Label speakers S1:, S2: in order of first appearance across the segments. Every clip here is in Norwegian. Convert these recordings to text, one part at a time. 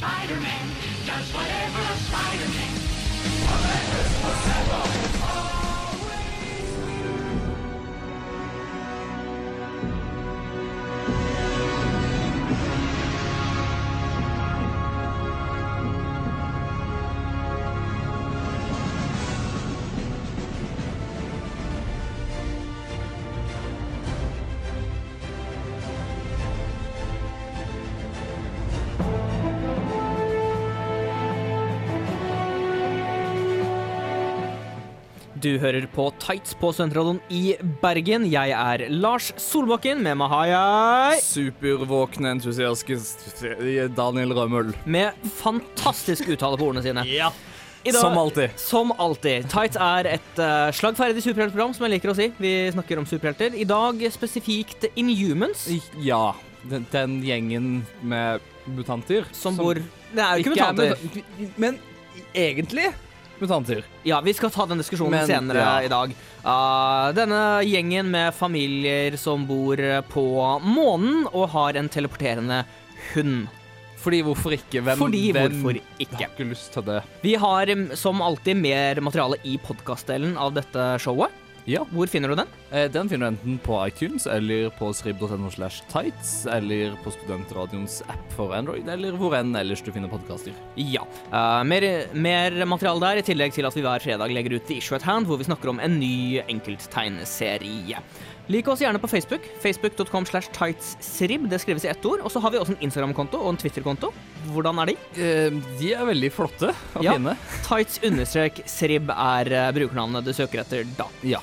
S1: Spider-Man does whatever a Spider-Man.
S2: Du hører på Tights på Studentradioen i Bergen. Jeg er Lars Solbakken. Med meg har jeg
S3: Supervåkne, entusiastiske Daniel Rømmel.
S2: Med fantastisk uttale på ordene sine.
S3: Ja.
S2: Dag-
S3: Som alltid.
S2: Som alltid. Tights er et uh, slagferdig superheltprogram, som jeg liker å si. Vi snakker om superhelter. I dag spesifikt Inhumans,
S3: Ja. Den, den gjengen med mutanter.
S2: som bor Det er jo ikke
S3: Ikke er
S2: mutanter.
S3: Er, Men egentlig mutanter.
S2: Ja, vi skal ta den diskusjonen
S3: Men,
S2: senere
S3: ja.
S2: i dag. Uh, denne gjengen med familier som bor på månen og har en teleporterende hund.
S3: Fordi hvorfor ikke? Hvem,
S2: Fordi
S3: hvem
S2: hvorfor ikke?
S3: har ikke lyst til det?
S2: Vi har mm, som alltid mer materiale i podkastdelen av dette showet.
S3: Ja.
S2: Hvor finner du den?
S3: Eh, Den finner du enten på iTunes eller på srib.no slash tights, eller på Studentradioens app for Android, eller hvor enn ellers du finner podkaster.
S2: Ja. Uh, mer, mer materiale der, i tillegg til at vi hver fredag legger ut The Issue at Hand, hvor vi snakker om en ny enkelttegneserie. Lik oss gjerne på Facebook. Facebook.com slash tightssrib. Det skrives i ett ord. Og så har vi også en Instagram-konto og en Twitter-konto. Hvordan er de?
S3: Eh, De er veldig flotte og
S2: Ja.
S3: fine.
S2: Tights-srib er uh, brukernavnet du søker etter da.
S3: Ja.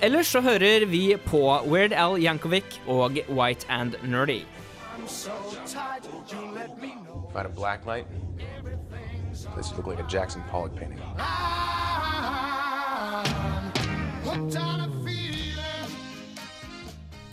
S2: Ellers så hører vi på Weird Al Yankovic og White and Nerdy.
S4: If I had a black light, this would look like a Jackson Pollock painting.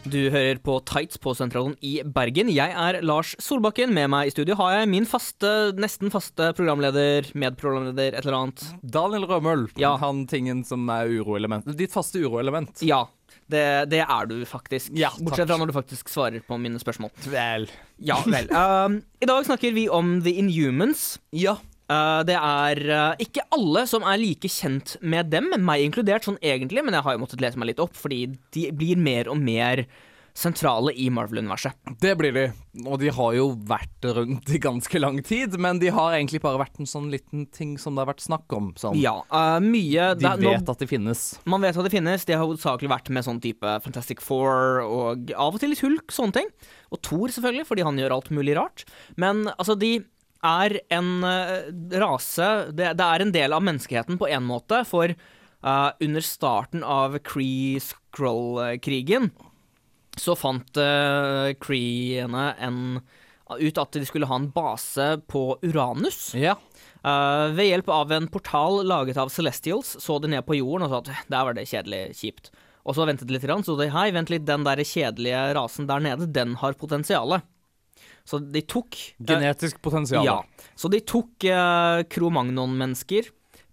S2: Du hører på Tights på Sentralen i Bergen. Jeg er Lars Solbakken. Med meg i studio har jeg min faste, nesten faste programleder, medprogramleder, et eller annet.
S3: Daniel Rømøl,
S2: Ja.
S3: han tingen som er uroelement. Ditt faste uroelement.
S2: Ja, det, det er du faktisk.
S3: Ja,
S2: Bortsett fra når du faktisk svarer på mine spørsmål.
S3: Vel.
S2: Ja vel. Um, I dag snakker vi om The Inhumans.
S3: Ja.
S2: Uh, det er uh, ikke alle som er like kjent med dem, meg inkludert sånn egentlig, men jeg har jo måttet lese meg litt opp, fordi de blir mer og mer sentrale i Marvel-universet.
S3: Det blir de. Og de har jo vært rundt i ganske lang tid, men de har egentlig bare vært en sånn liten ting som det har vært snakk om. Sånn.
S2: Ja, uh, mye
S3: De
S2: da, vet nå-
S3: at de finnes.
S2: Man vet at de finnes. De har hovedsakelig vært med sånn type Fantastic Four og av og til litt Hulk, sånne ting. Og Thor, selvfølgelig, fordi han gjør alt mulig rart. Men altså, de er en eh, rase det, det er en del av menneskeheten på en måte, for uh, under starten av Kree-Skroll-krigen så fant uh, Kreene en ut at de skulle ha en base på Uranus.
S3: Ja.
S2: Uh, ved hjelp av en portal laget av Celestials så de ned på jorden og sa at "Eh, der var det kjedelig kjipt. Og så ventet de litt, så de hei, vent litt, den der kjedelige rasen der nede, den har potensialet. Så de tok eh,
S3: Genetisk potensial.
S2: ja. Så de tok eh, Cro-Magnon-mennesker,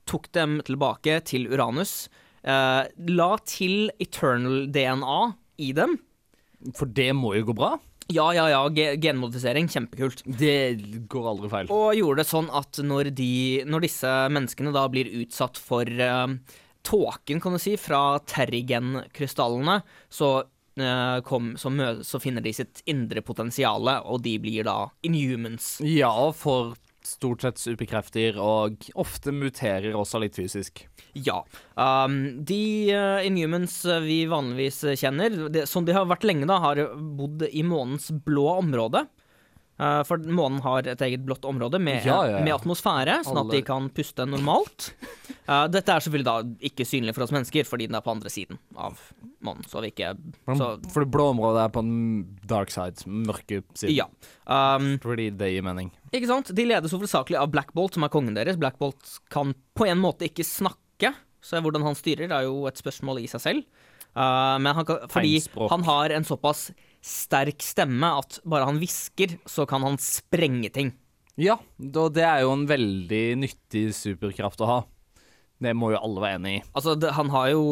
S2: tok dem tilbake til Uranus, eh, la til Eternal-DNA i dem.
S3: For det må jo gå bra.
S2: Ja, ja, ja, ge genmodifisering, kjempekult.
S3: Det går aldri feil.
S2: Og gjorde det sånn at når, de, når disse menneskene da blir utsatt for eh, tåken, kan du si, fra Terrigen-krystallene, så, kom, så, så finner de sitt indre potensiale, og de blir da inhumans.
S3: Ja, for stort sett superkrefter, og ofte muterer også litt fysisk.
S2: Ja. Um, de uh, inhumans eh, vi vanligvis kjenner, det, som de har vært lenge, da, har bodd i månens blå område. Uh, for månen har et eget blått område med,
S3: Ja, ja, ja.
S2: med atmosfære, sånn at de kan puste normalt. Eh, dette er selvfølgelig da ikke synlig for oss mennesker, fordi den er på andre siden av månen. Så vi ikke så,
S3: For det blå området er på den dark side, mørke siden.
S2: Ja. Um,
S3: Fordi det gir mening.
S2: Ikke sant? De ledes hovedsakelig av Black Bolt, som er kongen deres. Black Bolt kan på en måte ikke snakke, så hvordan han styrer er jo et spørsmål i seg selv. Uh, men han kan, fordi
S3: Tegnspråk.
S2: han har en såpass sterk stemme at bare han hvisker, så kan han sprenge ting.
S3: Ja, og det er jo en veldig nyttig superkraft å ha. Det må jo alle være enig i.
S2: Altså, det, han har jo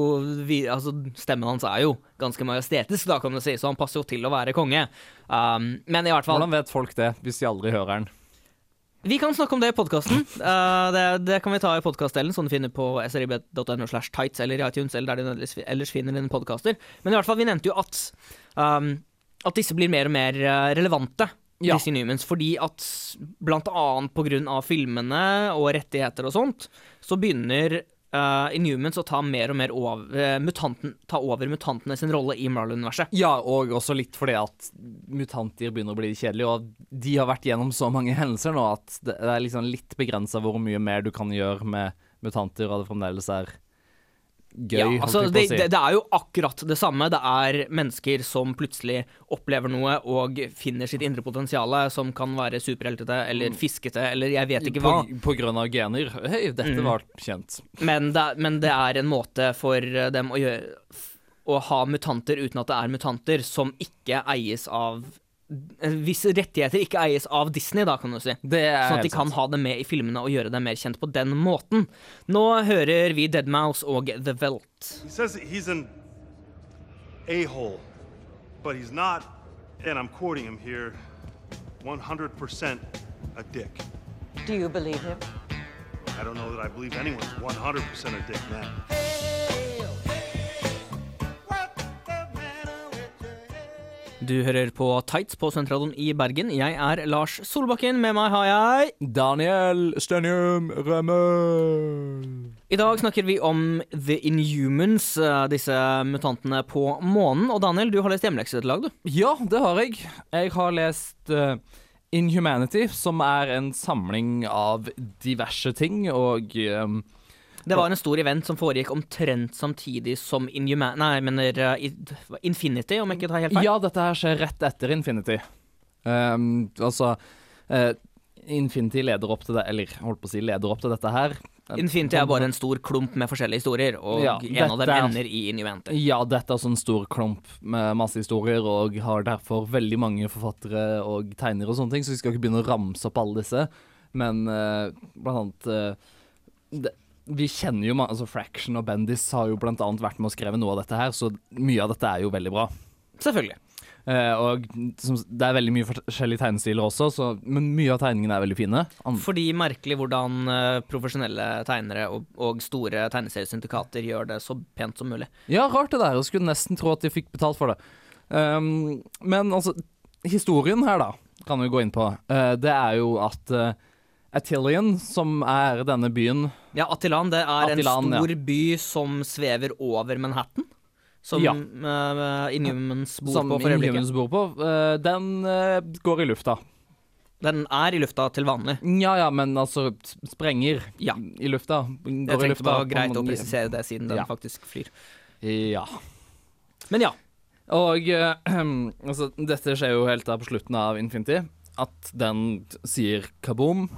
S2: vi, altså, Stemmen hans er jo ganske majestetisk, da, kan du si, så han passer jo til å være konge. Um, men i hvert fall
S3: Hvordan vet folk det, hvis de aldri hører den?
S2: Vi kan snakke om det i podkasten. det, det kan vi ta i podkastdelen, som du finner på srib.no slash tights eller i iTunes, eller der du ellers, ellers finner dine podkaster. Men i hvert fall, vi nevnte jo at um, at disse blir mer og mer eh, relevante.
S3: Ja.
S2: Disse Newmans. fordi at blant annet på grunn av filmene og rettigheter og sånt, så begynner uh, Inhumans å ta mer og mer over, uh, mutanten, ta over mutantene sin rolle i Marlon-universet
S3: Ja, og også litt fordi at mutanter begynner å bli kjedelige, og de har vært gjennom så mange hendelser nå at det er liksom litt begrensa hvor mye mer du kan gjøre med mutanter, og det fremdeles er gøy.
S2: Ja, altså, det,
S3: si.
S2: det, det er jo akkurat det samme. Det er mennesker som plutselig opplever noe og finner sitt indre potensial, som kan være superheltete eller fiskete eller jeg vet ikke hva.
S3: På, på grunn av gener. Hei, dette
S2: Mm.
S3: var kjent.
S2: Men det, men det er en måte for dem å gjøre Å ha mutanter uten at det er mutanter, som ikke eies av Hvis rettigheter ikke eies av Disney, da, kan du si.
S3: Det er
S2: Sånn at de kan
S3: sant.
S2: ha det med i filmene og gjøre det mer kjent på den måten. Nå hører vi Deadmouse og The Velt.
S5: He says he's an a hole, but he's not, and I'm quoting him here, 100% a dick.
S6: Do you believe him?
S5: I don't know that I believe anyone's 100% a dick now.
S2: Du hører på Tights på Sentralen i Bergen. Jeg er Lars Solbakken. Med meg har jeg
S3: Daniel Stenium Rømmel.
S2: I dag snakker vi om The Inhumans, eh, disse mutantene på månen. Og Daniel, du har lest hjemmelekse til lag, du.
S3: Ja, det har jeg. Jeg har lest uh, Inhumanity, som er en samling av diverse ting, og ehm,
S2: Det var en stor event som foregikk omtrent samtidig som Inhuman... Nei, jeg mener eh, Infinity, om jeg ikke tar helt feil.
S3: Ja, dette her skjer rett etter Infinity. Um, altså uh, Infinity leder opp til det, eller holdt på å si leder opp til dette her.
S2: Infinity er bare en stor klump med forskjellige historier, og
S3: Ja,
S2: en av dem
S3: er-
S2: ender i Inhumanity.
S3: Ja, dette er sånn stor klump med masse historier, og har derfor veldig mange forfattere og tegnere og sånne ting, så vi skal ikke begynne å ramse opp alle disse. Men uh, blant annet uh, det, Vi kjenner jo altså Fraction og Bendis har jo blant annet vært med og skrevet noe av dette her, så mye av dette er jo veldig bra.
S2: Selvfølgelig.
S3: Uh, og som, det er veldig mye forskjellige tegnestiler også, så, men mye av tegningene er veldig fine. An
S2: Fordi merkelig hvordan uh, profesjonelle tegnere og, og store tegneseriesyndikater gjør det så pent som mulig.
S3: Ja, rart det der. Jeg skulle nesten tro at de fikk betalt for det. Um, men altså, historien her, da, kan vi gå inn på. Uh, det er jo at Atilian, som er denne byen
S2: Ja, Attilan det er
S3: Attilan,
S2: en stor by som svever over Manhattan. Som
S3: Ja.
S2: uh, Inhumans bor
S3: som
S2: på for øyeblikket.
S3: Inhumans bor på, Uh, den uh, går i lufta.
S2: Den er i lufta til vanlig.
S3: Ja ja, men altså sprenger
S2: Ja.
S3: i lufta. Går
S2: Jeg
S3: i
S2: tenkte
S3: lufta
S2: det var
S3: på
S2: greit å presisere det, siden den
S3: Ja.
S2: faktisk flyr.
S3: Ja.
S2: Men ja.
S3: Og altså, dette skjer jo helt der på slutten av Infinity, at den sier kaboom.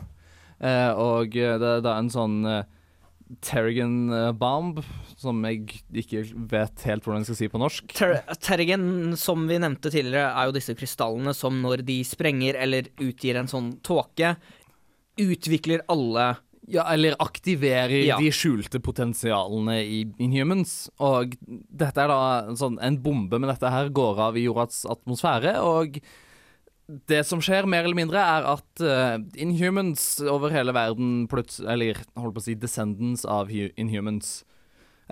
S3: Eh, og det, det er en sånn eh, bomb, som jeg ikke vet helt hvordan jeg skal si på norsk.
S2: Ter Terrigan, som vi nevnte tidligere, er jo disse krystallene som når de sprenger eller utgir en sånn tåke, utvikler alle
S3: Ja, eller aktiverer
S2: Ja.
S3: de skjulte potensialene i Inhumans. Og dette er da en sånn En bombe med dette her går av i jordas atmosfære, og det som skjer, mer eller mindre, er at uh, Inhumans over hele verden plutselig Eller holdt på å si Descendants av Hu- Inhumans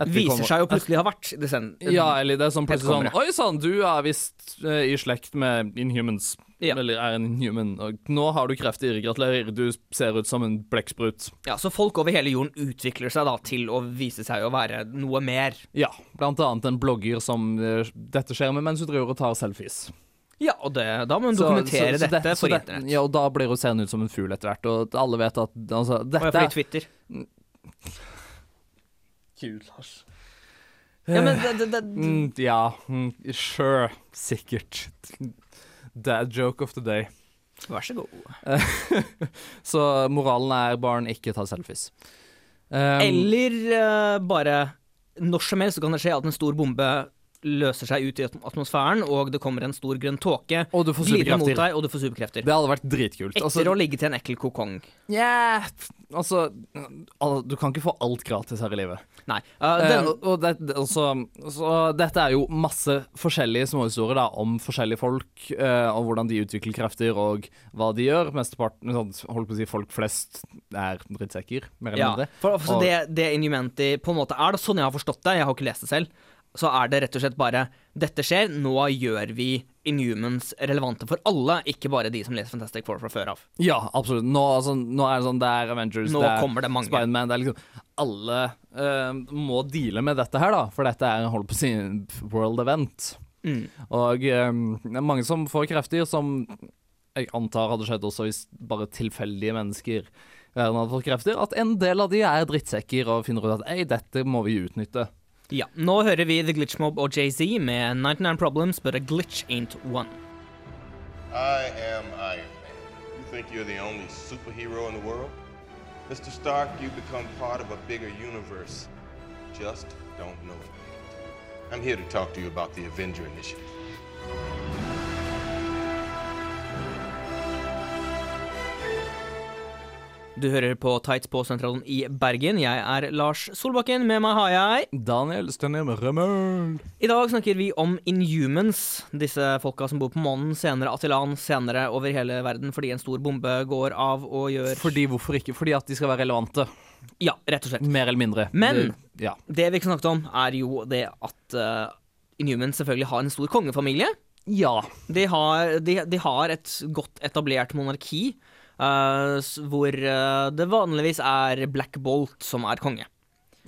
S2: Viser seg jo plutselig å ha vært Descendants.
S3: Ja, eller det er sånn plutselig sånn Oi sann, du er visst uh, i slekt med Inhumans.
S2: Ja.
S3: Eller er en inhuman. Og nå har du krefter. Gratulerer, du ser ut som en blekksprut.
S2: Ja, Så folk over hele jorden utvikler seg da til å vise seg å være noe mer.
S3: Ja, blant annet en blogger som uh, dette skjer med mens hun driver og tar selfies.
S2: Ja, og det, da må hun dokumentere
S3: så- så
S2: dette
S3: så
S2: for internett.
S3: Ja, og da blir hun seende ut som en fugl etter hvert, og alle vet at altså,
S2: Og
S3: dette
S2: jeg får litt Twitter.
S3: Gud, Lars.
S2: Ja, men det, det, det,
S3: Mm, ja, mm, sure. Sikkert. Dad joke of the day.
S2: Vær så god.
S3: Så moralen er barn ikke ta selfies. Um,
S2: Eller uh, bare når som helst så kan det skje at en stor bombe løser seg ut i atmosfæren, og det kommer en stor grønn tåke,
S3: Og du får superkrefter.
S2: deg, og du får superkrefter.
S3: Det hadde vært dritkult.
S2: Etter
S3: Altså,
S2: å ligge til en ekkel kokong.
S3: yeah, altså Du kan ikke få alt gratis her i livet.
S2: Nei. uh, den,
S3: uh, og det, altså, så dette er jo masse forskjellige småhistorier da, om forskjellige folk, uh, og hvordan de utvikler krefter, og hva de gjør. Mesteparten, sånn, holdt på å si, folk flest er drittsekker, mer eller
S2: ja,
S3: mindre.
S2: for, for
S3: Og-
S2: det, det Inhumanity på en måte er, det sånn jeg har forstått det, jeg har ikke lest det selv, så er det rett og slett bare Dette skjer, nå gjør vi Inhumans relevante for alle, ikke bare de som leser Fantastic Four fra før av.
S3: Ja, absolutt. Nå, altså, nå er det sånn, det er Avengers,
S2: Nå
S3: det er
S2: kommer det.
S3: Spiderman, det er liksom Alle uh, må deale med dette her, da, for dette er en hold på sin world event.
S2: Mm.
S3: Og um, det er mange som får krefter, som jeg antar hadde skjedd også hvis bare tilfeldige mennesker verden hadde fått krefter, at en del av de er drittsekker og finner ut at ei, dette må vi utnytte.
S2: Ja, Nå hører vi The Glitch Mob og Jay-Z med 99 Problems, but a glitch ain't one.
S7: I am Iron Man. You think you're the only superhero in the world? Mr. Stark, You've become part of a bigger universe. Just don't know it. I'm here to talk to you about the Avenger Initiative.
S2: Du hører på Tights på Sentralen i Bergen. Jeg er Lars Solbakken. Med meg har jeg
S3: Daniel Stenheim Rømmel.
S2: I dag snakker vi om Inhumans. Disse folka som bor på månen, senere Atilan, senere over hele verden fordi en stor bombe går av og gjør
S3: Fordi hvorfor ikke? Fordi at de skal være relevante.
S2: Ja, rett og slett.
S3: Mer eller mindre.
S2: Men-
S3: Det, ja.
S2: Det vi ikke snakket om, er jo det at uh, Inhumans selvfølgelig har en stor kongefamilie.
S3: ja.
S2: De har, de, de har et godt etablert monarki, hvor eh, det vanligvis er Black Bolt som er konge.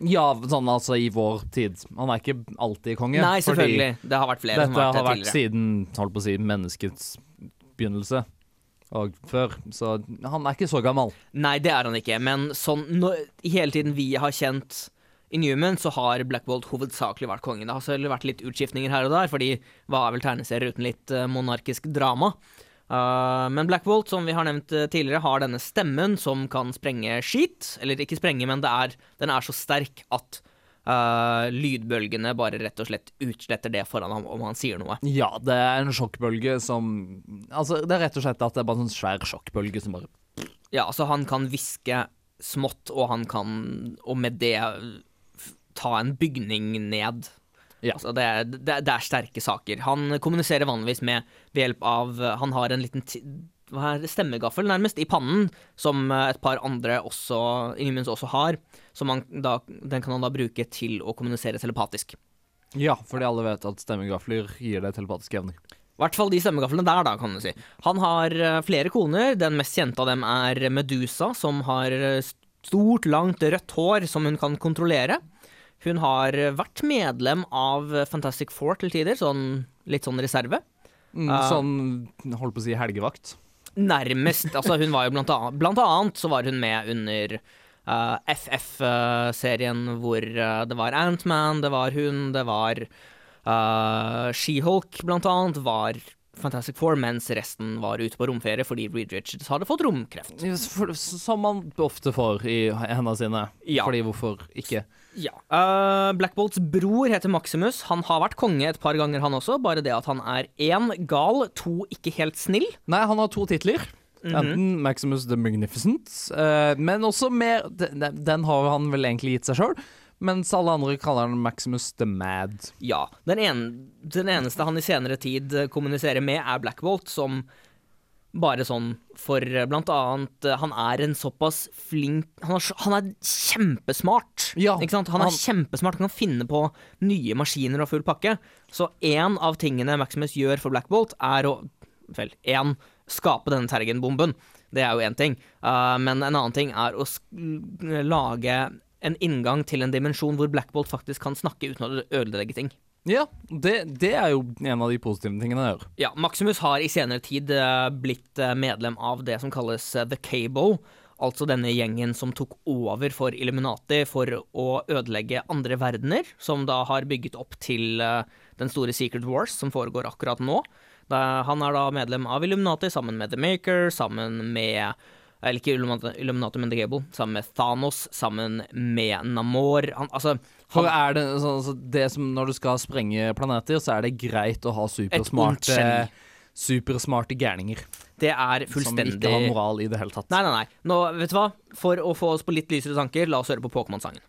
S3: Ja, sånn altså i vår tid. Han er ikke alltid konge.
S2: Nei, selvfølgelig. Det har vært flere som har
S3: har
S2: vært
S3: vært
S2: det tidligere.
S3: siden holdt på å si, menneskets begynnelse og før, så han er ikke så gammel.
S2: Nei, det er han ikke, men sånn nå, hele tiden vi har kjent Inhuman, så har Black Bolt hovedsakelig vært kongen. Det har selvfølgelig vært litt utskiftninger her og der, fordi hva er vel tegneserier uten litt eh, monarkisk drama? Uh, men Black Bolt, som vi har nevnt eh, tidligere, har denne stemmen som kan sprenge skit. Eller ikke sprenge, men det er, den er så sterk at uh, lydbølgene bare rett og slett utsletter det foran ham om han sier noe.
S3: Ja, det er en sjokkbølge som Altså, det er rett og slett at det er bare en sånn svær sjokkbølge som bare
S2: Ja, altså han kan hviske smått, og han kan, og med det ta en bygning ned.
S3: Ja.
S2: Altså det, er- det, det er sterke saker. Han kommuniserer vanligvis med ved hjelp av Han har en liten er det, stemmegaffel nærmest i pannen, som eh, et par andre også, Inhumans også har. Som han da, den kan han da bruke til å kommunisere telepatisk.
S3: Ja, fordi alle vet at stemmegafler gir deg telepatiske evner.
S2: I hvert fall de stemmegaflene der, da, kan du si. Han har eh, flere koner. Den mest kjente av dem er Medusa, som har eh, stort, langt rødt hår som hun kan kontrollere. Hun har eh, vært medlem av Fantastic Four til tider, sånn litt sånn reserve.
S3: Mm,
S2: Ah.
S3: sånn holdt på å si helgevakt.
S2: Nærmest. Altså, hun var jo blant annet Blant annet så var hun med under uh, FF-serien hvor uh, det var Antman, det var hun, det var uh, She-Hulk blant annet, var Fantastic Four, mens resten var ute på romferie fordi Reed Richards hadde fått romkreft.
S3: Som man ofte får i hendene sine.
S2: Ja.
S3: Fordi hvorfor ikke?
S2: Ja. Uh, Black Bolts bror heter Maximus. Han har vært konge et par ganger, han også. Bare det at han er én gal, to ikke helt snill.
S3: Nei, han har to titler.
S2: Mhm.
S3: Enten Maximus the Magnificent, uh, men også mer Den, den har han vel egentlig gitt seg sjøl, mens alle andre kaller han Maximus the Mad.
S2: Ja. Den, en, den eneste han i senere tid kommuniserer med, er Black Bolt, som bare sånn for eh, blant annet eh, Han er en såpass flink Han er, han er kjempesmart.
S3: Ja,
S2: ikke sant? Han er
S3: han-
S2: kjempesmart, han kan finne på nye maskiner og full pakke. Så en av tingene Maximus gjør for Black Bolt, er å Vel, én skape denne Tergen-bomben. Det er jo én ting. Uh, men en annen ting er å lage en inngang til en dimensjon hvor Black Bolt faktisk kan snakke uten å ødelegge ting.
S3: Ja, det, det er jo en av de positive tingene jeg gjør.
S2: Ja, Maximus har i senere tid eh, blitt eh, medlem av det som kalles eh, The Cable, altså denne gjengen som tok over for Illuminati for å ødelegge andre verdener, som da har bygget opp til den store Secret Wars som foregår akkurat nå. Han er da medlem av Illuminati sammen med The Maker, sammen med Eller ikke Illuminati, men The Gable. Sammen med Thanos, sammen med Namor. Han, altså
S3: For
S2: han,
S3: er det sånn altså, det som Når du skal sprenge planeter, så er det greit å ha supersmarte. Supersmarte gærninger.
S2: Det er
S3: Som ikke har moral i det hele tatt.
S2: Nei, nei, nei. Nå, vet du hva? For å få oss på litt lysere tanker, la oss høre på Pokémon-sangen.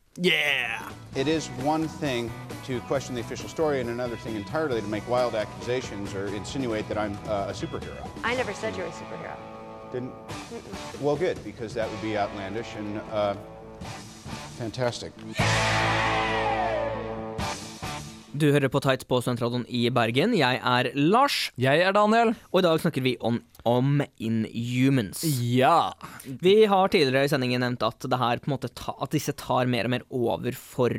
S8: It is one thing to question the official story, and another thing entirely to make wild accusations or insinuate that I'm uh, a superhero.
S9: I never said you were a superhero.
S8: Didn't? Well, good, because that would be outlandish and uh, fantastic.
S2: Du hører på Tights på Studentradioen i Bergen. Jeg er Lars,
S3: Jeg er Daniel.
S2: og i dag snakker vi om, om Inhumans.
S3: Ja.
S2: Vi har tidligere i sendingen nevnt at, det her på en måte ta, at disse tar mer og mer over for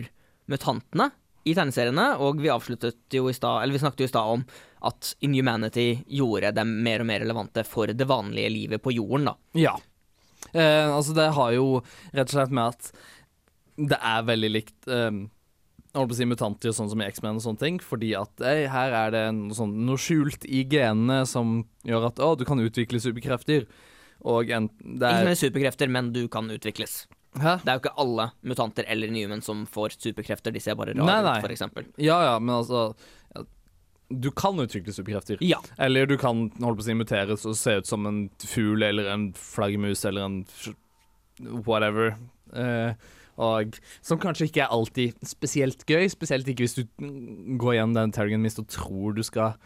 S2: mutantene i tegneseriene, og vi avsluttet jo i stad, eller vi snakket jo i stad om at Inhumanity gjorde dem mer og mer relevante for det vanlige livet på jorden, da.
S3: Ja. Eh, altså, det har jo rett og slett med at det er veldig likt eh, holdt på å si mutanter, sånn som i X-Men og sånne ting, fordi at eh, her er det noe, sånn, noe skjult i genene som gjør at å, du kan utvikle superkrefter. Og en, det
S2: Ikke
S3: er
S2: med superkrefter, men du kan utvikles.
S3: Hæ?
S2: Det er jo ikke alle mutanter eller Inhumans som får superkrefter, de ser bare rare ut, eksempel.
S3: Ja, ja, men altså Du kan utvikle superkrefter.
S2: Ja.
S3: Eller du kan holde på å si muteres og se ut som en fugl eller en flaggermus eller en whatever. Uh, og som kanskje ikke er alltid spesielt gøy, spesielt ikke hvis du går gjennom den Terrigan Mist og tror du skal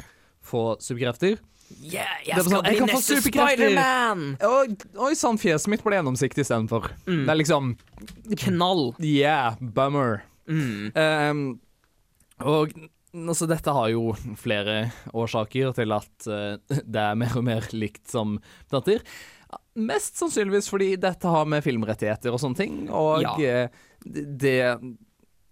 S3: få superkrefter.
S2: Yeah, jeg skal
S3: sånn, jeg
S2: bli
S3: kan
S2: neste! Spiderman!
S3: Oi sann, fjeset mitt ble gjennomsiktig istedenfor.
S2: Mm.
S3: Det er liksom
S2: Knall.
S3: Yeah, bummer.
S2: Mm.
S3: Um, og altså, dette har jo flere årsaker til at eh, det er mer og mer likt som datter. Mest sannsynligvis fordi dette har med filmrettigheter og sånne ting, og
S2: Ja.
S3: eh, det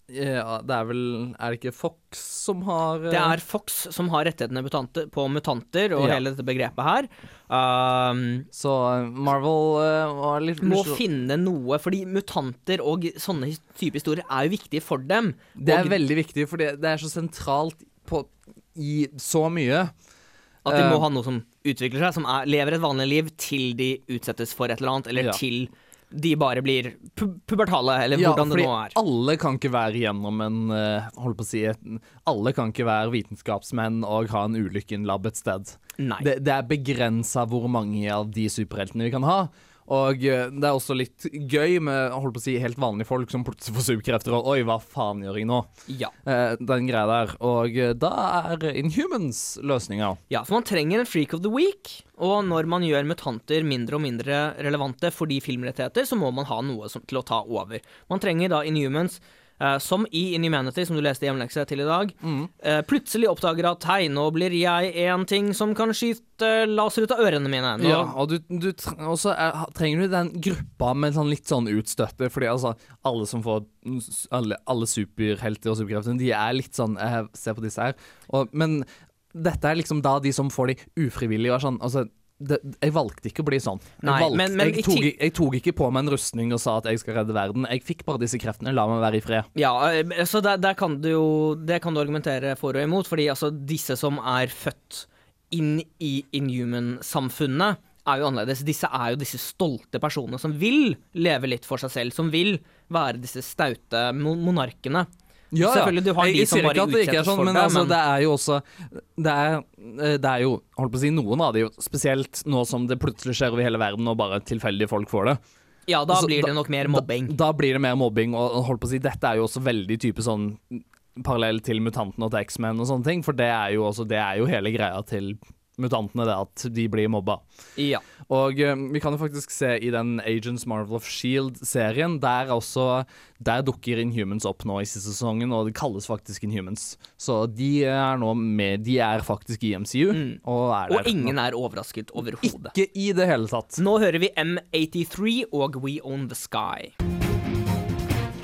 S3: ja, det er vel Er det ikke Fox som har uh...
S2: Det er Fox som har rettighetene mutante, på mutanter og
S3: Ja.
S2: hele dette begrepet her. Um,
S3: Så eh, Marvel uh, var litt
S2: må finne noe, fordi mutanter og sånne type historier er jo viktige for dem.
S3: Det er veldig viktig, for det det er så sentralt på, i så mye.
S2: at de må
S3: eh,
S2: ha noe som utvikler seg, som er, lever et vanlig liv til de utsettes for et eller annet, eller
S3: Ja.
S2: til de bare blir pu pubertale, eller
S3: Ja,
S2: hvordan det nå er.
S3: alle kan ikke være gjennom en eh, Holdt på å si Alle kan ikke være vitenskapsmenn og ha en ulykke i en lab et sted. Det, det er begrensa hvor mange av de superheltene vi kan ha. Og eh, det er også litt gøy med holdt på å si, helt vanlige folk som plutselig får superkrefter og Oi, hva faen gjør jeg nå?
S2: Ja.
S3: Eh, den greia der. Og eh, da er Inhumans løsninga.
S2: Ja, for man trenger en freak of the week. Og når man gjør mutanter mindre og mindre relevante fordi filmrettigheter, så må man ha noe som, til å ta over. Man trenger da Inhumans, eh, som i Inhumanity, som du leste hjemlekse til i dag, eh, plutselig oppdager at hei, nå blir jeg en ting som kan skyte laser ut av ørene mine. Nå,
S3: Ja, og du, du tre- og så er, trenger du den gruppa med sånn litt sånn utstøtte, fordi altså alle som får alle, alle superhelter og superkrefter, de er litt sånn jeg Se på disse her. Og, men dette er liksom da de som får de ufrivillig og sånn Altså, det, jeg valgte ikke å bli sånn. Jeg,
S2: Nei,
S3: valgte,
S2: men- men
S3: jeg, tok, jeg tok ikke på meg en rustning og sa at jeg skal redde verden. Jeg fikk bare disse kreftene. La meg være i fred.
S2: Ja, eh, så der, der kan du jo Det kan du argumentere for og imot, fordi altså disse som er født inn i inhuman-samfunnet, er jo annerledes. Disse er jo disse stolte personene som vil leve litt for seg selv, som vil være disse staute mon monarkene. Selvfølgelig, du har
S3: jeg,
S2: de
S3: jeg
S2: som bare
S3: at det ikke er sånn,
S2: for
S3: men
S2: det,
S3: altså,
S2: men-
S3: det er jo også Det er, eh, det er jo Holdt på å si noen av det jo Spesielt nå som det plutselig skjer over hele verden, og bare tilfeldige folk får det.
S2: Ja, da
S3: Altså,
S2: blir det nok mer mobbing.
S3: Da, da blir det mer mobbing, og og holdt på å si dette er jo også veldig type sånn parallell til mutantene og til X-Men og sånne ting, for det er jo også Det er jo hele greia til mutantene, det at de blir mobba.
S2: Ja.
S3: Og eh, vi kan jo faktisk se i den Agents Marvel of Shield-serien, der også Der dukker Inhumans opp nå i siste sesongen, og det kalles faktisk Inhumans. Så de er nå med De er faktisk i MCU, og er.
S2: Og ingen er overrasket overhodet.
S3: Ikke i det hele tatt.
S2: Nå hører vi M83 og We Own The Sky.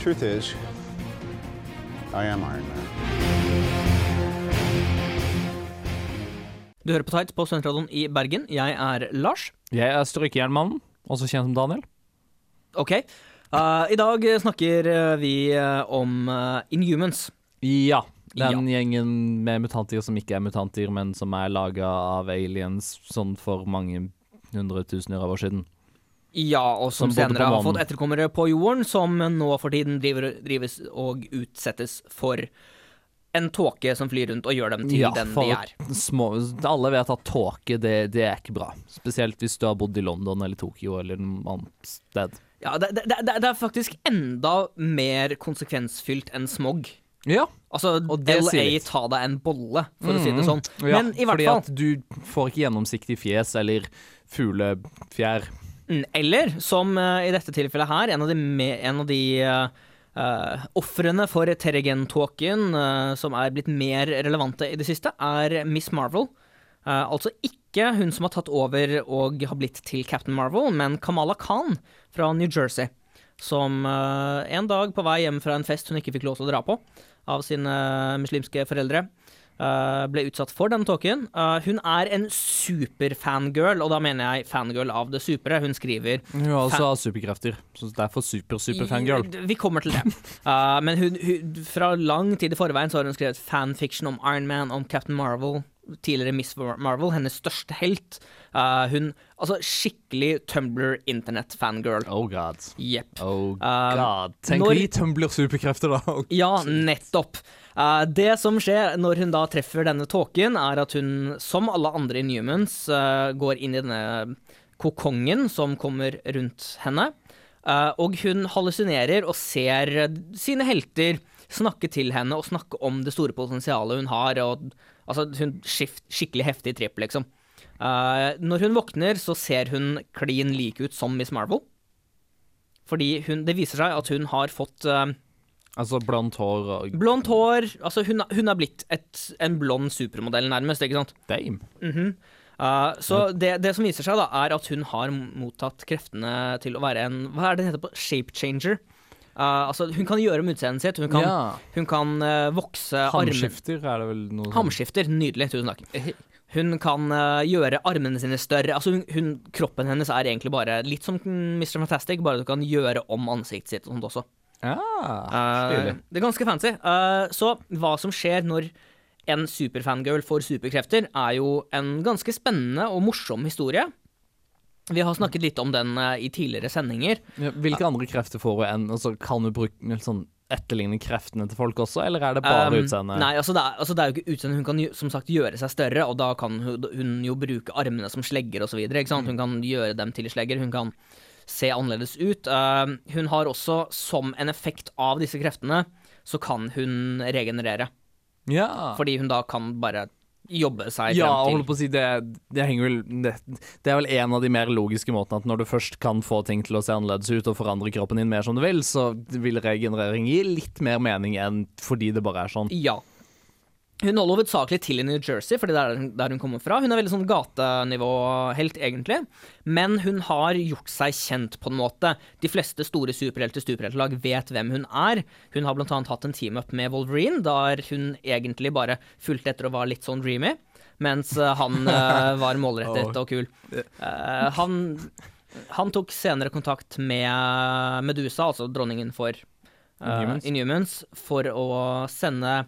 S8: Truth is, I am Iron Man.
S2: Du hører på Tight på Studentradioen i Bergen. Jeg er Lars.
S3: Jeg er strykejernmannen, også kjent som Daniel.
S2: Ok. Uh, I dag snakker eh, vi eh, om uh, Inhumans.
S3: Ja. Den gjengen med mutanter som ikke er mutanter, men som er laga av aliens sånn for mange hundretusener av år siden.
S2: Ja, og som,
S3: Som
S2: senere har fått etterkommere på jorden, som nå for tiden driver, drives og utsettes for en tåke som flyr rundt og gjør dem til
S3: Ja,
S2: den de er.
S3: Små, alle vet at tåke, det, det er ikke bra. Spesielt hvis du har bodd i London eller Tokyo eller noe annet sted.
S2: Ja, det, det, det, er faktisk enda mer konsekvensfylt enn smog.
S3: Ja,
S2: Altså,
S3: Og det
S2: LA,
S3: sier litt.
S2: ta deg en bolle, for å si det sånn.
S3: ja
S2: Men i hvert
S3: fordi
S2: fall
S3: at du får ikke gjennomsiktig fjes eller fuglefjær.
S2: Mm, Eller, som uh, i dette tilfellet her, en av de, en av de uh, ofrene for Terrigen-tåken uh, som er blitt mer relevante i det siste, er Miss Marvel. Uh, altså ikke hun som har tatt over og har blitt til Captain Marvel, men Kamala Khan fra New Jersey. Som eh, en dag på vei hjem fra en fest hun ikke fikk lov til å dra på av sine muslimske foreldre, eh, ble utsatt for denne tåken. Eh, hun er en superfangirl, og da mener jeg fangirl av det supre. Hun skriver
S3: Hun har også fan... superkrefter, så derfor super-super-fangirl.
S2: Vi kommer til det. Uh, men hun, hun, fra lang tid i forveien så har hun skrevet fanfiction om Iron Man, om Captain Marvel, tidligere Miss Marvel, hennes største helt. Uh, hun Altså skikkelig Tumblr internett-fangirl.
S3: Oh god.
S2: Yep.
S3: Oh god. Uh, Tenk
S2: når-
S3: å gi Tumblr superkrefter, da.
S2: Ja, nettopp. Eh, det som skjer når hun da treffer denne tåken, er at hun, som alle andre Inhumans, Newmans, går inn i denne kokongen som kommer rundt henne. Eh, og hun hallusinerer og ser sine helter snakke til henne og snakke om det store potensialet hun har. Og, altså, hun skift, skikkelig heftig tripp, liksom. Eh, når hun våkner, så ser hun klin lik ut som Miss Marvel. Fordi hun, det viser seg at hun har fått eh,
S3: Altså blondt hår og
S2: Blondt hår Altså, hun, hun er blitt et, en blond supermodell, nærmest, ikke sant?
S3: Dame.
S2: Uh, så det, det som viser seg, da, er at hun har mottatt kreftene til å være en Hva er det den heter på Shape changer. Uh, altså, hun kan gjøre om utseendet sitt. Hun kan,
S3: Ja.
S2: hun kan uh, vokse armer
S3: Hamskifter er det vel noe sånt.
S2: Hamskifter. Nydelig. Tusen takk. Hun kan gjøre armene sine større. Altså, hun, hun, kroppen hennes er egentlig bare litt som Mr. Fantastic, bare du kan gjøre om ansiktet sitt og sånt også.
S3: Ja, uh,
S2: det er ganske fancy. Uh, så hva som skjer når en superfangirl får superkrefter, er jo en ganske spennende og morsom historie. Vi har snakket litt om den uh, i tidligere sendinger.
S3: Ja, Hvilke andre krefter får hun enn altså, Kan hun bruke sånn etterligne kreftene til folk også, eller er det bare
S2: Um,
S3: utseendet?
S2: Nei, altså det, er, altså det er jo ikke utseendet. Hun kan som sagt gjøre seg større, og da kan hun, hun jo bruke armene som slegger osv.
S3: Mm.
S2: Hun kan gjøre dem til slegger. Hun kan se annerledes ut. Uh, hun har også, som en effekt av disse kreftene, så kan hun regenerere.
S3: Ja.
S2: Fordi hun da kan bare jobbe seg
S3: Ja,
S2: frem til
S3: på å si det, det vel det, det er vel en av de mer logiske måtene at når du først kan få ting til å se annerledes ut og forandre kroppen din mer som du vil, så vil regenerering gi litt mer mening enn fordi det bare er sånn.
S2: Ja. Hun holder hovedsakelig til i New Jersey, fordi det er der hun kommer fra. Hun er veldig sånn gatenivå-helt, egentlig. Men hun har gjort seg kjent, på en måte. De fleste store superhelter superheltlag vet hvem hun er. Hun har blant annet hatt en team-up med Wolverine, der hun egentlig bare fulgte etter og var litt sånn dreamy, mens eh, han uh, var målrettet og kul. Uh, han, han tok senere kontakt med Medusa, altså dronningen for uh,
S3: Inhumans.
S2: Inhumans, for å sende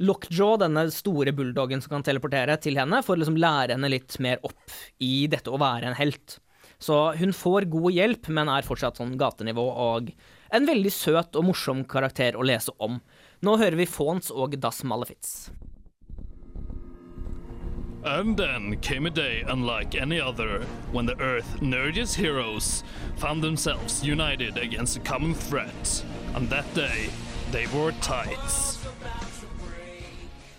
S2: Lockjaw, denne store bulldoggen som kan teleportere, til henne, for å liksom lære henne litt mer opp i dette å være en helt. Så hun får god hjelp, men er fortsatt sånn gatenivå og en veldig søt og morsom karakter å lese om. Nå hører vi Fawns og Das Malefitz.
S9: And then came a day unlike any other when the Earth Nerdiest heroes found themselves united against a common threat. On that day, they wore tights.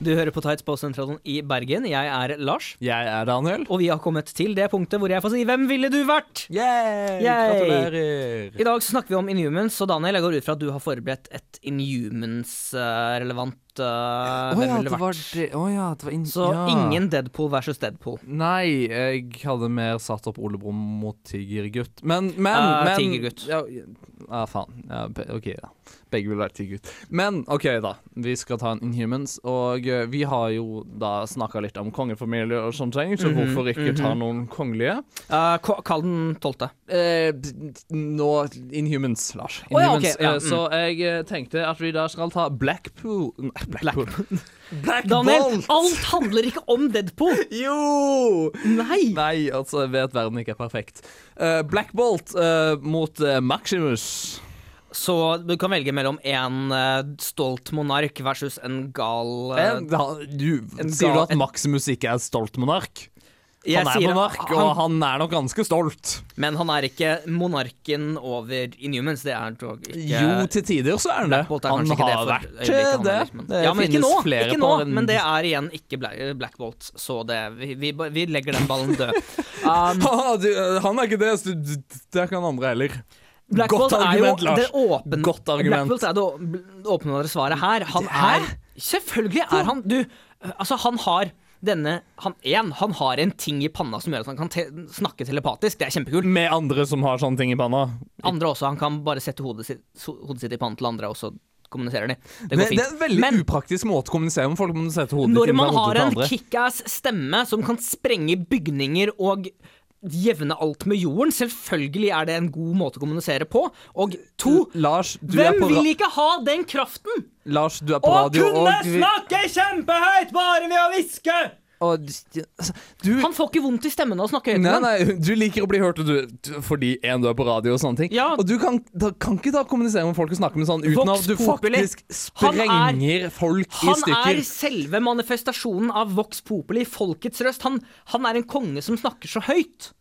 S2: Du hører på Tights på Sentralen i Bergen. Jeg er Lars.
S3: Jeg er Daniel.
S2: Og vi har kommet til det punktet hvor jeg får si 'Hvem ville du vært?'
S3: Yay!
S2: Yay!
S3: Gratulerer!
S2: I dag så snakker vi om Inhumans, og Daniel, jeg går ut fra at du har forberedt et Inhumans-relevant
S3: Å
S2: Hvem
S3: ja,
S2: ville
S3: det var
S2: vært?
S3: det. Å ja, det var.
S2: Så
S3: ja.
S2: ingen Deadpool versus Deadpool.
S3: Nei, jeg hadde mer satt opp Ole Brumm mot Tigergutt. Men, men,
S2: uh,
S3: men
S2: Tigergutt.
S3: Ja, ja, faen. Ja, OK, da. Begge vil være Tigergutt. Men OK, da. Vi skal ta en Inhumans. Og eh, vi har jo da snakka litt om kongefamilie og sånne ting, så
S2: Mhm,
S3: hvorfor ikke ta
S2: mhm.
S3: noen kongelige?
S2: Uh, ka- kall den tolvte.
S3: Uh, nå Inhumans, Lars.
S2: Å ja, okay.
S3: Inhumans.
S2: ja,
S3: Eh, Så jeg eh, tenkte at vi da skal ta Blackpool Nei, Black, Black
S2: Daniel,
S3: Bolt!
S2: alt handler ikke om Deadpool!
S3: Jo!
S2: Nei!
S3: Nei, altså, jeg vet verden ikke er perfekt. Uh, Black Bolt uh, mot uh, Maximus.
S2: Så du kan velge mellom en stolt monark versus en gal Eh,
S3: da, du,
S2: en
S3: sier du at Maximus ikke er stolt monark? Han er
S2: sier
S3: monark,
S2: han-
S3: og han er nok ganske stolt.
S2: Men han er ikke monarken over Inhumans. Det er dog ikke
S3: Jo, til tider så er han det.
S2: Er
S3: Han
S2: det
S3: har vært eh,
S2: han
S3: det.
S2: men-
S3: Det
S2: ja, men ikke nå, ikke nå
S3: en-
S2: men det er igjen ikke Black Bolt, så det, vi, vi, vi legger den ballen død. Um,
S3: du, eh, han er ikke det, så det er ikke han andre heller.
S2: Black
S3: Godt
S2: Bolt
S3: argument, Lars.
S2: det åpen,
S3: Godt argument.
S2: Black Bolt er det åpne svaret her. Han er Selvfølgelig er han Du, altså, han har denne Han, én, han har en ting i panna som gjør at han kan te snakke telepatisk. Det er kjempekult.
S3: Med andre som har sånne ting i panna.
S2: Andre også. Han kan bare sette hodet sitt, hodet sitt i pannen til andre, og så kommuniserer de. Det
S3: Det,
S2: fint.
S3: det er en veldig
S2: Men
S3: upraktisk måte å kommunisere om folk. Må sette hodet ditt
S2: når
S3: inn
S2: man har en kickass stemme som kan sprenge bygninger og jevne alt med jorden, selvfølgelig er det en god måte å kommunisere på. Og to,
S3: Lars, du er
S2: hvem vil ikke ha den kraften?
S3: Lars, du er på
S2: Å
S3: radio
S2: kunne
S3: og vi-
S2: snakke kjempehøyt bare ved å hviske!
S3: Og altså, du,
S2: Han får ikke vondt i stemmen av å snakke høyt.
S3: Nei, nei, du liker å bli hørt du, fordi en, du er på radio og sånne ting.
S2: Ja.
S3: Og du kan, da, kan ikke da kommunisere med folk og snakke med sånn uten
S2: Vox
S3: at du
S2: populi.
S3: faktisk
S2: sprenger er-
S3: folk i
S2: Han er selve manifestasjonen av Vox Populi, folkets røst. Han, han er en konge som snakker så høyt.